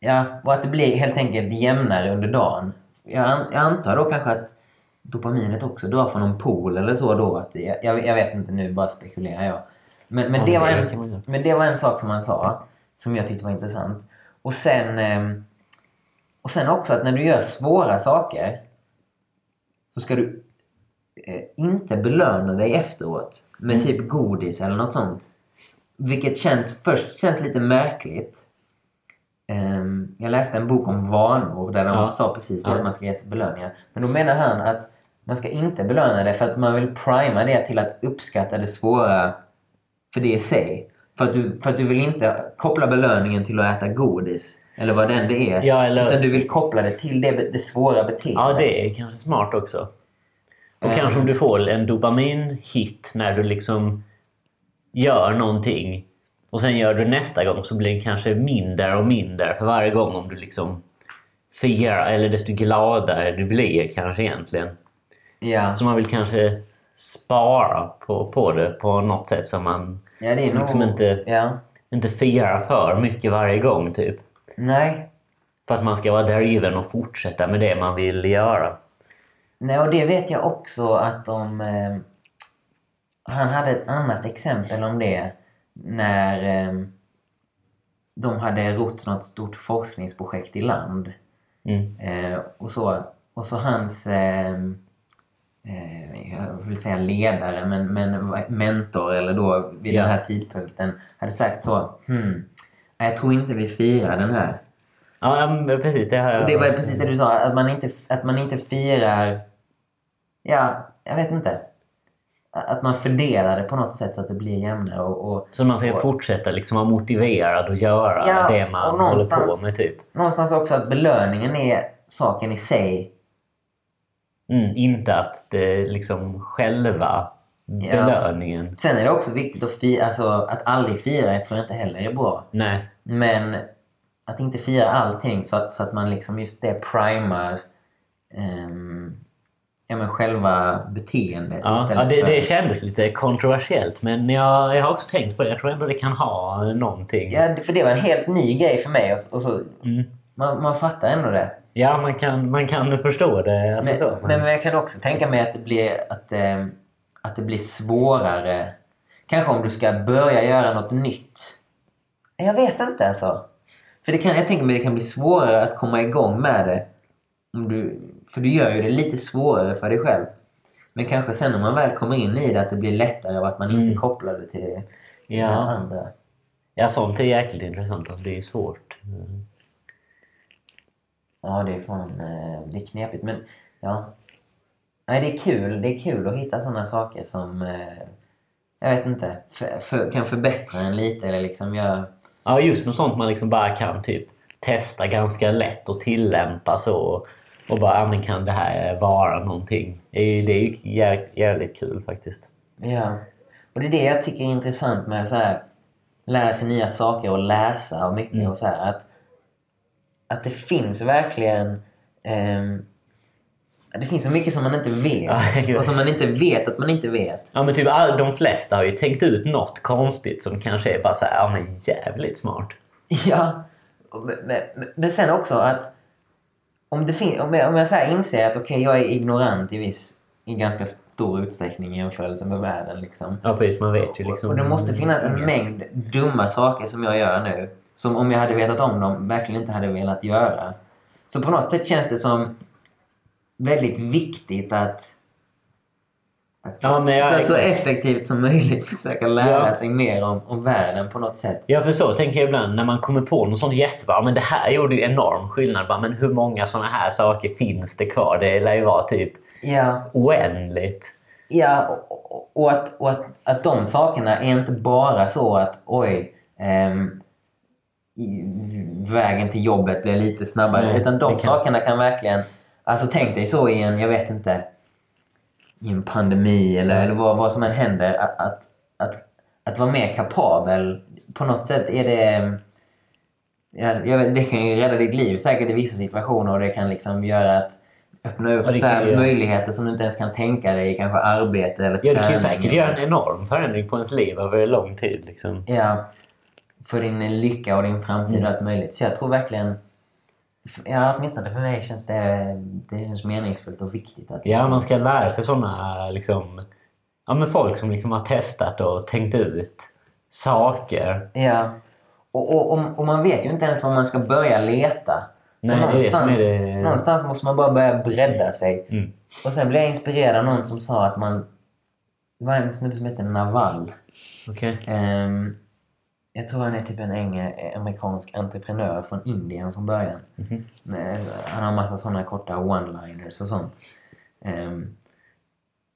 Ja, och att det blir helt enkelt jämnare under dagen. Jag, an, jag antar då kanske att dopaminet också drar från någon pool eller så då. Att, jag, jag, vet inte nu, bara spekulerar jag. Men, men, Ja, det var det en, men det var en sak som han sa, som jag tyckte var intressant. Och sen, ehm, och sen också att när du gör svåra saker så ska du eh, inte belöna dig efteråt med Mm. typ godis eller något sånt. Vilket känns, först känns lite märkligt. Ehm, jag läste en bok om vanor där de Ja. sa precis det, Ja. att man ska ge sig belöningar. Men då menar han att man ska inte belöna det för att man vill prima det till att uppskatta det svåra för det i sig. För att, du, för att du vill inte koppla belöningen till att äta godis eller vad den det är. Ja, eller- Utan du vill koppla det till det, det svåra beteendet. Ja, det är kanske smart också. Och Eh. kanske om du får en dopamin-hit när du liksom gör någonting och sen gör du nästa gång så blir det kanske mindre och mindre för varje gång om du liksom firar, eller desto gladare du blir kanske egentligen. Ja. Så man vill kanske spara på, på det på något sätt så man ja, det är nog... liksom inte, Ja. inte firar för mycket varje gång typ. Nej. För att man ska vara driven och fortsätta med det man vill göra. Nej, och det vet jag också att de... Eh, han hade ett annat exempel om det när eh, de hade rott något stort forskningsprojekt i land. Mm. Eh, och, så, och så hans, eh, eh, jag vill säga ledare, men, men mentor eller då vid Ja. den här tidpunkten hade sagt så hmm, jag tror inte vi firar den här. Ja, precis. Det, har jag Och det var precis det du sa, att man inte, att man inte firar... Ja, jag vet inte. Att man fördelar det på något sätt så att det blir jämnare. Och, och Så man ska och- fortsätta liksom vara motiverad att göra Ja, det man håller på med. typ. Någonstans också att belöningen är saken i sig. Mm, inte att det liksom själva Ja. belöningen. Sen är det också viktigt att fira, alltså att aldrig fira, jag tror inte heller är bra. Nej. Men att inte fira allting så att, så att man liksom just det primar ehm, ja, men själva beteendet Ja, ja, det, för... det kändes lite kontroversiellt men jag, jag har också tänkt på det. Jag tror ändå det kan ha någonting. Ja, för det var en helt ny grej för mig. Och, och så, Mm. man, man fattar ändå det. Ja, man kan, man kan förstå det. Alltså Men, så, men, men jag kan också tänka mig att det blir, att, eh, att det blir svårare. Kanske om du ska börja göra något nytt. Jag vet inte alltså. För det kan, jag tänker mig det kan bli svårare att komma igång med det. Om du, för du gör ju det lite svårare för dig själv. Men kanske sen när man väl kommer in i det att det blir lättare och att man inte Mm. kopplar det till ja. andra. ja, sånt är jäkligt intressant. Alltså, det är svårt. Mm. Ja, det är fan... eh, Det är knepigt, men ja. Nej, det är kul. Det är kul att hitta sådana saker som... eh, Jag vet inte. För, för, kan förbättra en lite eller liksom göra... Ja, just med sånt man liksom bara kan typ testa ganska lätt och tillämpa så. Och bara, ja, men kan det här vara någonting? Det är ju, det är ju jä- jävligt kul faktiskt. Ja. Och det är det jag tycker är intressant med så här lära sig nya saker och läsa och mycket Mm. och så här att att det finns verkligen ehm, det finns så mycket som man inte vet Ja, och som man inte vet att man inte vet. Ja, men typ all, de flesta har ju tänkt ut något konstigt som kanske är bara så här, ja men jävligt smart. Ja, och- men, men, sen också att om, det fin- om jag, om jag så här inser att okej, jag är ignorant i viss i ganska stor utsträckning i jämförelse med världen. Liksom. Ja precis, man vet ju liksom. Och det måste finnas en mängd dumma saker som jag gör nu. som om jag hade vetat om dem verkligen inte hade velat göra. Så på något sätt känns det som väldigt viktigt att, att så, Ja, jag- så, att så effektivt som möjligt [LAUGHS] försöka lära Ja. sig mer om, om världen på något sätt. Ja, för så tänker jag ibland när man kommer på något sånt jättebra. Men det här gjorde ju enorm skillnad. Bara, Men hur många såna här saker finns det kvar? Det lär ju vara typ Ja, oändligt. Ja, och, att, och att, att de sakerna är inte bara så att oj, ehm, vägen till jobbet blir lite snabbare. Nej, utan de kan- sakerna kan verkligen... Alltså tänk dig så i en, jag vet inte, i en pandemi eller, eller vad, vad som än händer. Att, att, att, att vara mer kapabel, på något sätt är det... Ja, jag vet, det kan ju rädda ditt liv säkert i vissa situationer och det kan liksom göra att öppna upp Ja, så här möjligheter som du inte ens kan tänka dig kanske arbete eller Ja, det kan ju träning. säkert göra en enorm förändring på ens liv över lång tid. Liksom. Ja, för din lycka och din framtid Mm. och allt möjligt. Så jag tror verkligen... Ja, åtminstone för mig känns det, det känns meningsfullt och viktigt att... Ja, man ska lära sig såna liksom... Ja, men folk som liksom har testat och tänkt ut saker. Ja. Och, och, och, och man vet ju inte ens var man ska börja leta. Så Nej, det det någonstans, är det- någonstans måste man bara börja bredda sig. Mm. Och sen blev jag inspirerad av någon som sa att man... Det var en snubbe som heter Naval. Okej. Ehm, jag tror han är typ en eng- amerikansk entreprenör från Indien från början. Mhm. Men, Han har massa sådana korta one-liners och sånt. Ehm,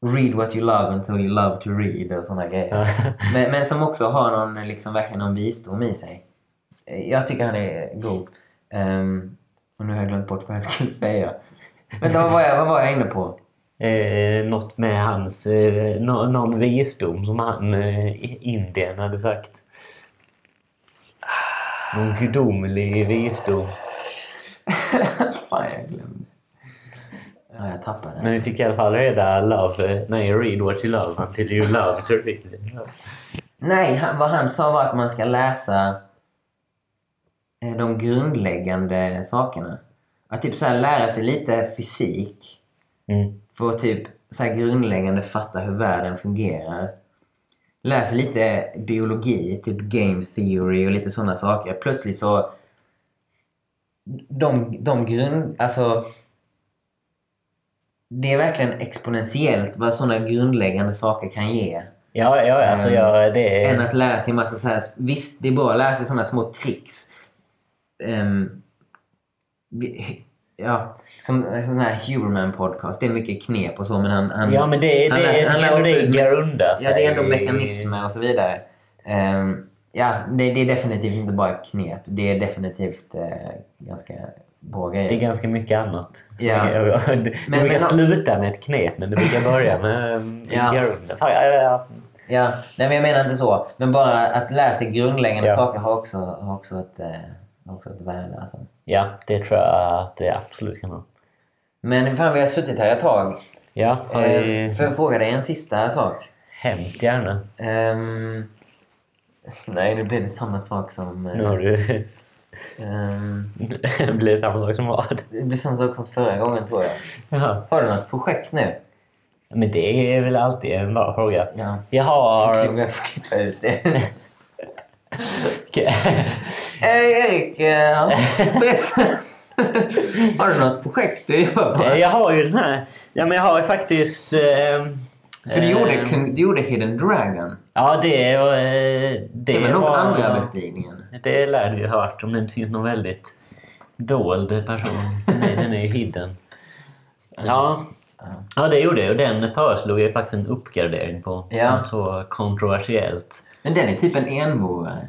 read what you love until you love to read och sådana grejer. [LAUGHS] Men, men som också har någon, liksom, verkligen någon visdom i sig. Eh, Jag tycker han är god. Ehm, och nu har jag glömt bort vad jag skulle säga. Men vad var jag, vad var jag inne på? Eh, något med hans... Eh, nå- någon visdom som han eh, i Indien hade sagt. Någon gudomlig visdom. [LAUGHS] Fan, jag glömde. Ja, jag tappade. Men vi fick i alla fall reda love... Nej, read what you love until you love to read. Nej, han, vad han sa var att man ska läsa eh, de grundläggande sakerna. Att typ så här lära sig lite fysik Mm. för att typ så här grundläggande fatta hur världen fungerar. Sig lite biologi, typ game theory och lite sådana saker. Plötsligt så... De, de grund... Alltså... Det är verkligen exponentiellt vad sådana grundläggande saker kan ge. Ja, ja, alltså ja, det är... än att lära sig massa så här... Visst, det är bra att lära sig sådana små tricks. Ehm, vi- ja, som sån här Huberman podcast. Det är mycket knep och så, men han... han Ja, men det, han det, han lär ändå det grundar sig. Ja, det är ändå mekanismer och så vidare. Ehm, ja, det, det är definitivt inte bara knep. Det är definitivt eh, ganska bra grejer. Det är ganska mycket annat. Ja. [LAUGHS] Det, det Men- brukar men- sluta med ett knep, men det brukar börja med um, [LAUGHS] Ja. grunden. Ja, ja, nej, men jag menar inte så. Men bara att lära sig grundläggande Ja. saker har också, har också, ett, har också ett värde. Alltså. ja, det tror jag att det absolut kan ha. Men fan, vi har suttit här ett tag. Ja, har Eh, vi... får jag fråga dig en sista sak? hemskt gärna. Ehm, nej, nu blir det samma sak som... eh, Nu har du... ehm, [LAUGHS] det blir samma sak som vad? det blir samma sak som förra gången, tror jag. Jaha. Har du något projekt nu? Men det är väl alltid en bra fråga. Ja. Jag har... Jag får klippa ut det. [LAUGHS] Okej. Hej Erik! eh. [LAUGHS] Har du något projekt du jobbar på? Jag har ju den här... Ja, men jag har ju faktiskt... ehm, För du gjorde, ehm, du gjorde Hidden Dragon. Ja, det var... eh, Det, Det var nog andra bestigningen. Det lär du ju ha hört om det inte finns någon väldigt dold person. Nej, den är ju hidden. [LAUGHS] Ja. Ja, det gjorde jag. Och den föreslog jag faktiskt en uppgradering på. Ja. Något så kontroversiellt. Men den är typ en enmovare.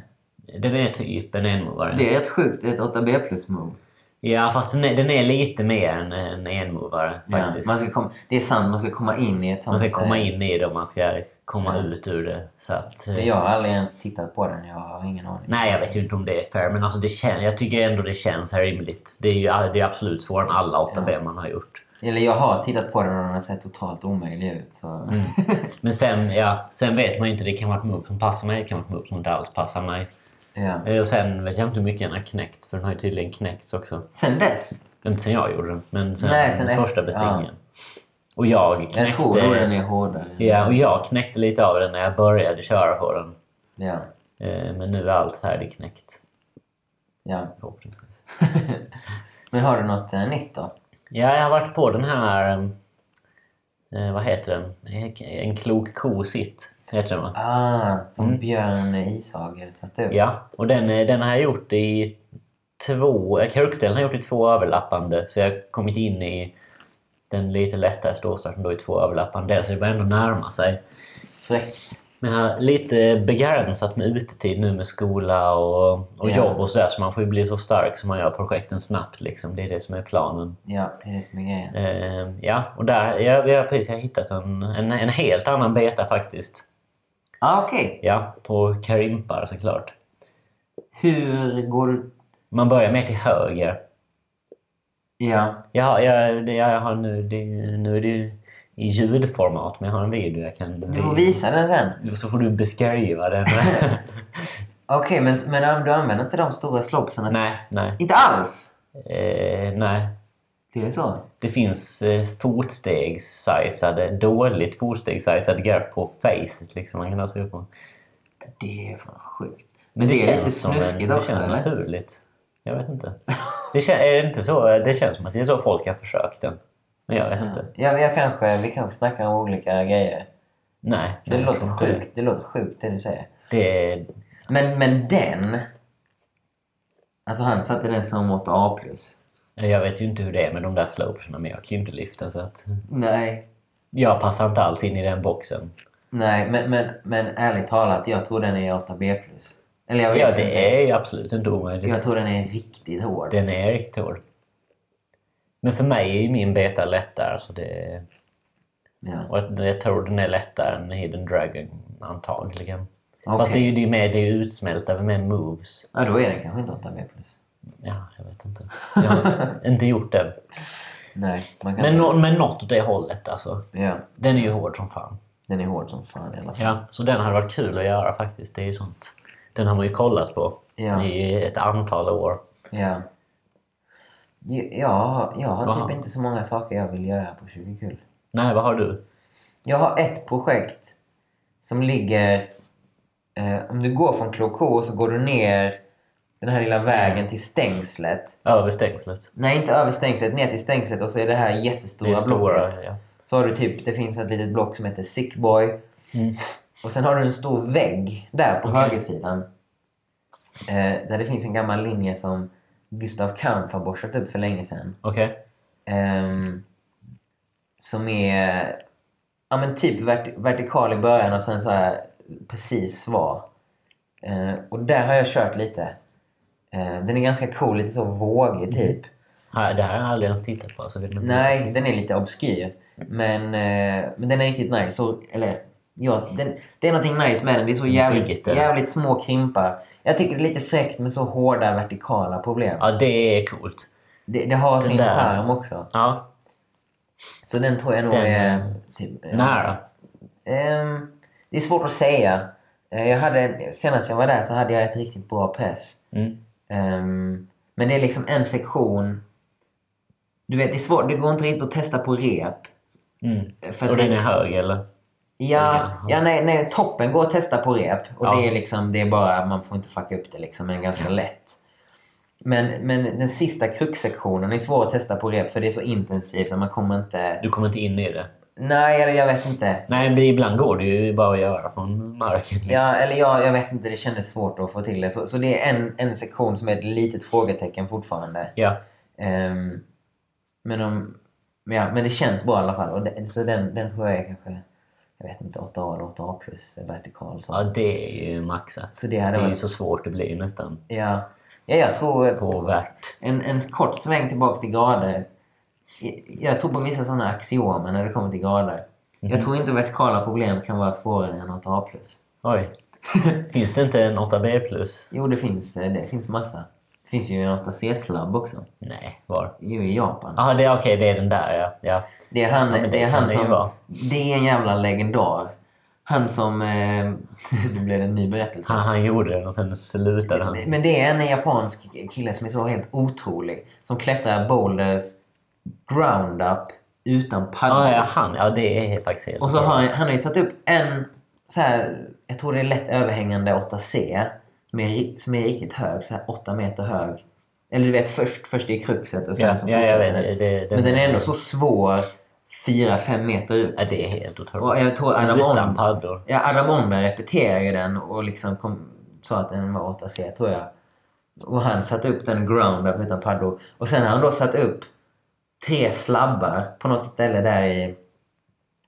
Den är typ en enmovare. Det är rätt sjukt. Ett 8B plus move. Ja, fast den är, den är lite mer än en enmovare Ja, faktiskt. man ska komma, det är sant, man ska komma in i ett sånt... Man ska komma eh, in i det och man ska komma Ja. ut ur det. Så att, eh, Jag har aldrig ens tittat på den. Jag har ingen aning. Nej, jag vet ju inte om det är fair, men alltså det kän, jag tycker ändå det känns här rimligt. Det är ju det är absolut svårare än alla 8B man har gjort. Eller jag har tittat på den och den har sett totalt omöjlig ut. Så. Mm. [LAUGHS] Men sen, ja, sen vet man ju inte, det kan vara ett move som passar mig, det kan vara ett move som inte alls passar mig. ja. Eh, Och sen vet jag inte hur mycket den har knäckt, för den har ju tydligen knäckts också. Sen dess? Inte sen jag gjorde den, men sen, Nej, sen första efter, bestigningen. Och jag knäckte... Jag tror nog den är hårdare. Ja, och jag knäckte lite av den när jag började köra på den. Ja. Eh, Men nu är allt färdigknäckt. Ja. Förhoppningsvis. [LAUGHS] Men har du något eh, nytt då? Ja, jag har varit på den här... Eh, vad heter den? En klok ko sitt. Heter den va? Ah, som Björn Ishager satte upp. Ja, och den, eh, den har jag gjort i två... eh, Krukdelen har jag gjort i två överlappande. Så jag har kommit in i den lite lättare ståstarten då i två överlappande. Så det börjar ändå närma sig. Fräckt. Men jag har lite begränsat med utetid nu med skola och, och Ja. jobb och sådär. Så man får ju bli så stark så man gör projekten snabbt. Liksom. Det är det som är planen. Ja, det är det som är grejen. Eh, ja, och där jag, har precis jag har hittat en, en, en helt annan beta faktiskt. Ah, okej. Ja, på Karimpar såklart. Hur går du... Man börjar mer till höger. Ja. Ja, jag, det, jag har nu, det, nu är det ju i ljudformat, men jag har en video jag kan... Du får visa den sen. Så får du beskriva den. [LAUGHS] Okej, men, men du använder inte de stora slopsarna? nej, nej. Inte alls? Eh, nej. Det är så? Det finns eh, fotstegs-sizade, dåligt fotstegs-sizade grepp på facet liksom. Man kan ha sig på. Det är fan sjukt. Men det, är lite känns snuskigt Det också, känns eller? naturligt. Jag vet inte. [LAUGHS] Det, kän, är det, inte så, det känns som att det är så folk har försökt den. Men jag vet inte. Ja, jag kanske, vi kanske snackar om olika grejer. Nej. För det nej, låter inte. sjukt. Det låter sjukt det du säger. Det är... Men, men den... Alltså han satte den som 8A+. Jag vet ju inte hur det är med de där slopesarna, men jag kan ju inte lyfta så att... Nej. Jag passar inte alls in i den boxen. Nej, men, men, men ärligt talat, jag tror den är 8B+. Eller jag vet Ja, inte. det är ju absolut inte omöjligt. Jag tror den är riktigt hård. Den är riktigt hård. Men för mig är ju min beta lättare, så det... Ja. Och jag- tror den är lättare än Hidden Dragon, antagligen. Okej. Fast det är ju det är mer, det är ju utsmält över mer moves. Ja, då är den kanske inte 8B+. Ja, jag vet inte. Jag har [LAUGHS] inte gjort den. Nej, man kan Men, inte... nå- men något åt det hållet alltså. Ja, Den är ju hård som fan. den är hård som fan i alla fall. Ja, så den hade varit kul att göra faktiskt. Det är ju sånt. Den har man ju kollat på Ja. i ett antal år. Ja. Ja, jag har Aha. typ inte så många saker jag vill göra på 20 kul. Nej, vad har du? Jag har ett projekt som ligger... Eh, om du går från Kloko så går du ner den här lilla vägen till stängslet. Över stängslet. Nej, inte över stängslet. Ner till stängslet och så är det här Det jättestora är stora. blocket. Ja. Så har du typ, det finns ett litet block som heter Sickboy. Mm. Och sen har du en stor vägg där på Okej. högersidan. Eh, där det finns en gammal linje som Gustav Kampf har borstat upp för länge sedan. Okej. Ehm, som är ja, men typ vert vertikal i början och sen så här precis svar. Eh, och där har jag kört lite. Eh, den är ganska cool, lite så vågig typ. Ja, Det här har jag aldrig ens tittat på. Så det Nej, den är lite obskyr. Men, eh, men den är riktigt nice. Så, eller, ja, den, det är någonting nice med den. Det är så jävligt, jävligt små krimpar. Jag tycker det är lite fräckt med så hårda vertikala problem. Ja, det är coolt. Det, det har sin där. charm också. Ja, Så den tror jag nog Den, är... Typ, ja. nära. Ehm, det är svårt att säga. Eh, Jag hade, senast jag var där så hade jag ett riktigt bra press. Mm. Ehm, men det är liksom en sektion. Du vet, det är svårt. Det går inte riktigt att testa på rep. Mm. För Och den är hög, eller? Ja, ja nej, nej, toppen går att testa på rep. Och Ja. det är liksom, det är bara, man får inte fucka upp det liksom, men ganska lätt. Men, men den sista kruxsektionen är svår att testa på rep för det är så intensivt att man kommer inte... Du kommer inte in i det. Nej, eller jag vet inte. Nej, men ibland går det ju bara att göra från marken. Ja, eller jag, jag vet inte. Det kändes svårt att få till det. Så, så det är en, en sektion som är ett litet frågetecken fortfarande. Ja. Ehm, men, om, ja, men det känns bra i alla fall. Och det, så den, den tror jag är kanske, jag vet inte, 8A eller 8A plus vertikal. Så, ja, det är ju maxat. så det Det hade är ju varit... så svårt det blir nästan. Ja, ja, jag tror På värt. en, en kort sväng tillbaks till grader. Jag- tror på vissa sådana axiomer när det kommer till grader. Jag tror inte vertikala problem kan vara svårare än 8A plus. Oj. [LAUGHS] Finns det inte en 8B plus? Jo, det finns, det finns massa. Det finns ju en 8C-slabb också. Nej, var? Jo, i Japan. Jaha, det är okej. det är den där, ja. ja. Det är han, men det det är han som... vara. Det är en jävla legendar. Han som... Eh, [LAUGHS] det blev en ny berättelse. Han, han gjorde den och sen slutade han. Men det är en japansk kille som är så helt otrolig. Som klättrar boulders ground up utan paddel. Ja, ja, han. Ja, det är faktiskt helt Och så har han, han har ju satt upp en så här, jag tror det är lätt överhängande 8C. Som som är, som är riktigt hög, så här åtta meter hög. Eller du vet, först, först i kruxet och sen Ja, så ja, fortsätter vet. det. Det, Men den är ändå så svår, 4-5 meter upp. Ja, det är helt otroligt. Och jag tror Adam On, ja, Adam Onda repeterade den och liksom kom, sa att den var 8C, tror jag. Och han satte upp den ground up utan paddor. Och sen har han då satt upp tre slabbar på något ställe där i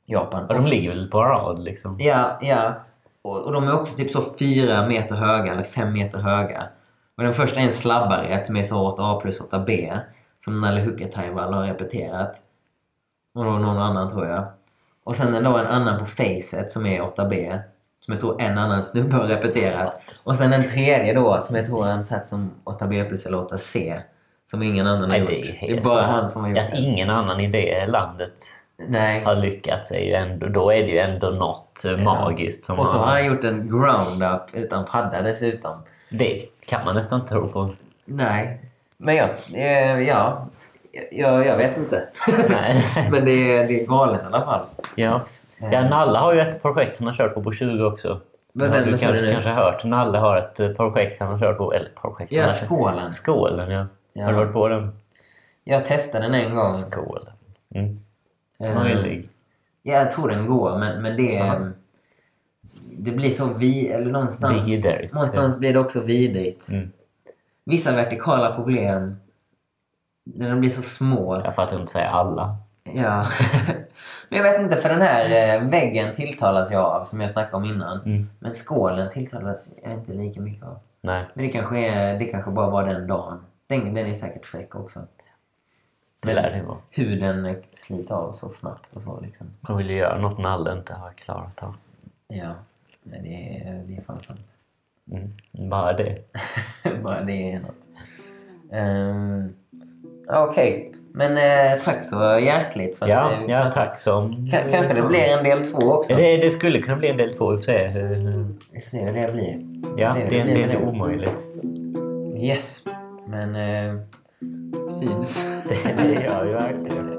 Japan. Och de ligger väl på rad liksom. Ja, ja. Och, och de är också typ så fyra meter höga eller fem meter höga. Och den första är en slabbarrätt som är så 8A plus 8B. Som Nalle Hucketaival har repeterat. Och då någon annan tror jag. Och sen är då en annan på Facet som är 8B. Som jag tror en annan snubbe har repeterat. Och sen en tredje då som jag tror han satt som 8B plus eller 8C. Som ingen annan har Nej, gjort. det är Det är bara han som har gjort det. ingen annan i det landet Nej. har lyckats är ju ändå... Då är det ju ändå något eh, magiskt som Och så har- han gjort en ground up utan padda dessutom. Det kan man nästan tro på. Nej. Men jag, eh, ja, jag, jag vet inte. Nej. [LAUGHS] Men det är, det är galet i alla fall. Ja. ja, Nalle har ju ett projekt han har kört på på 20 också. Har vem du sa du kanske, kanske hört. Nalle har ett eh, projekt han har kört på. Eller projekt. Ja, skålen. Skålen, ja. Ja. Har du varit på den? Jag testade den en gång. Skålen. Mm. Eh, Möjlig. Ja, jag tror den går, men, men det... Ja. Det blir så vi... Eller någonstans... Vidrigt, Någonstans blir det också vidrigt. Mm. Vissa vertikala problem, när de blir så små. Jag fattar inte säga alla. Ja. [LAUGHS] men jag vet inte, för den här eh, väggen tilltalas jag av, som jag snackade om innan. Mm. Men skålen tilltalas jag inte lika mycket av. Nej. Men det kanske, är, det kanske bara var den dagen. Den, den är säkert fräck också. Det lär det vara. Huden slits av så snabbt och så liksom. De vill ju göra något Nalle inte har klarat av. Ja, Nej, det är, det är fan sant. Mm. Bara det. [LAUGHS] bara det är något. Um, Okej, men eh, tack så hjärtligt för att Ja, eh, vi ja tack som... Ka- kanske det blir en del två också. Det, det skulle kunna bli en del två, vi får se hur... Vi får se hur det blir. Ja, hur det, blir det är inte omöjligt. Yes, men eh, syns. Det, [LAUGHS] det gör ju verkligen.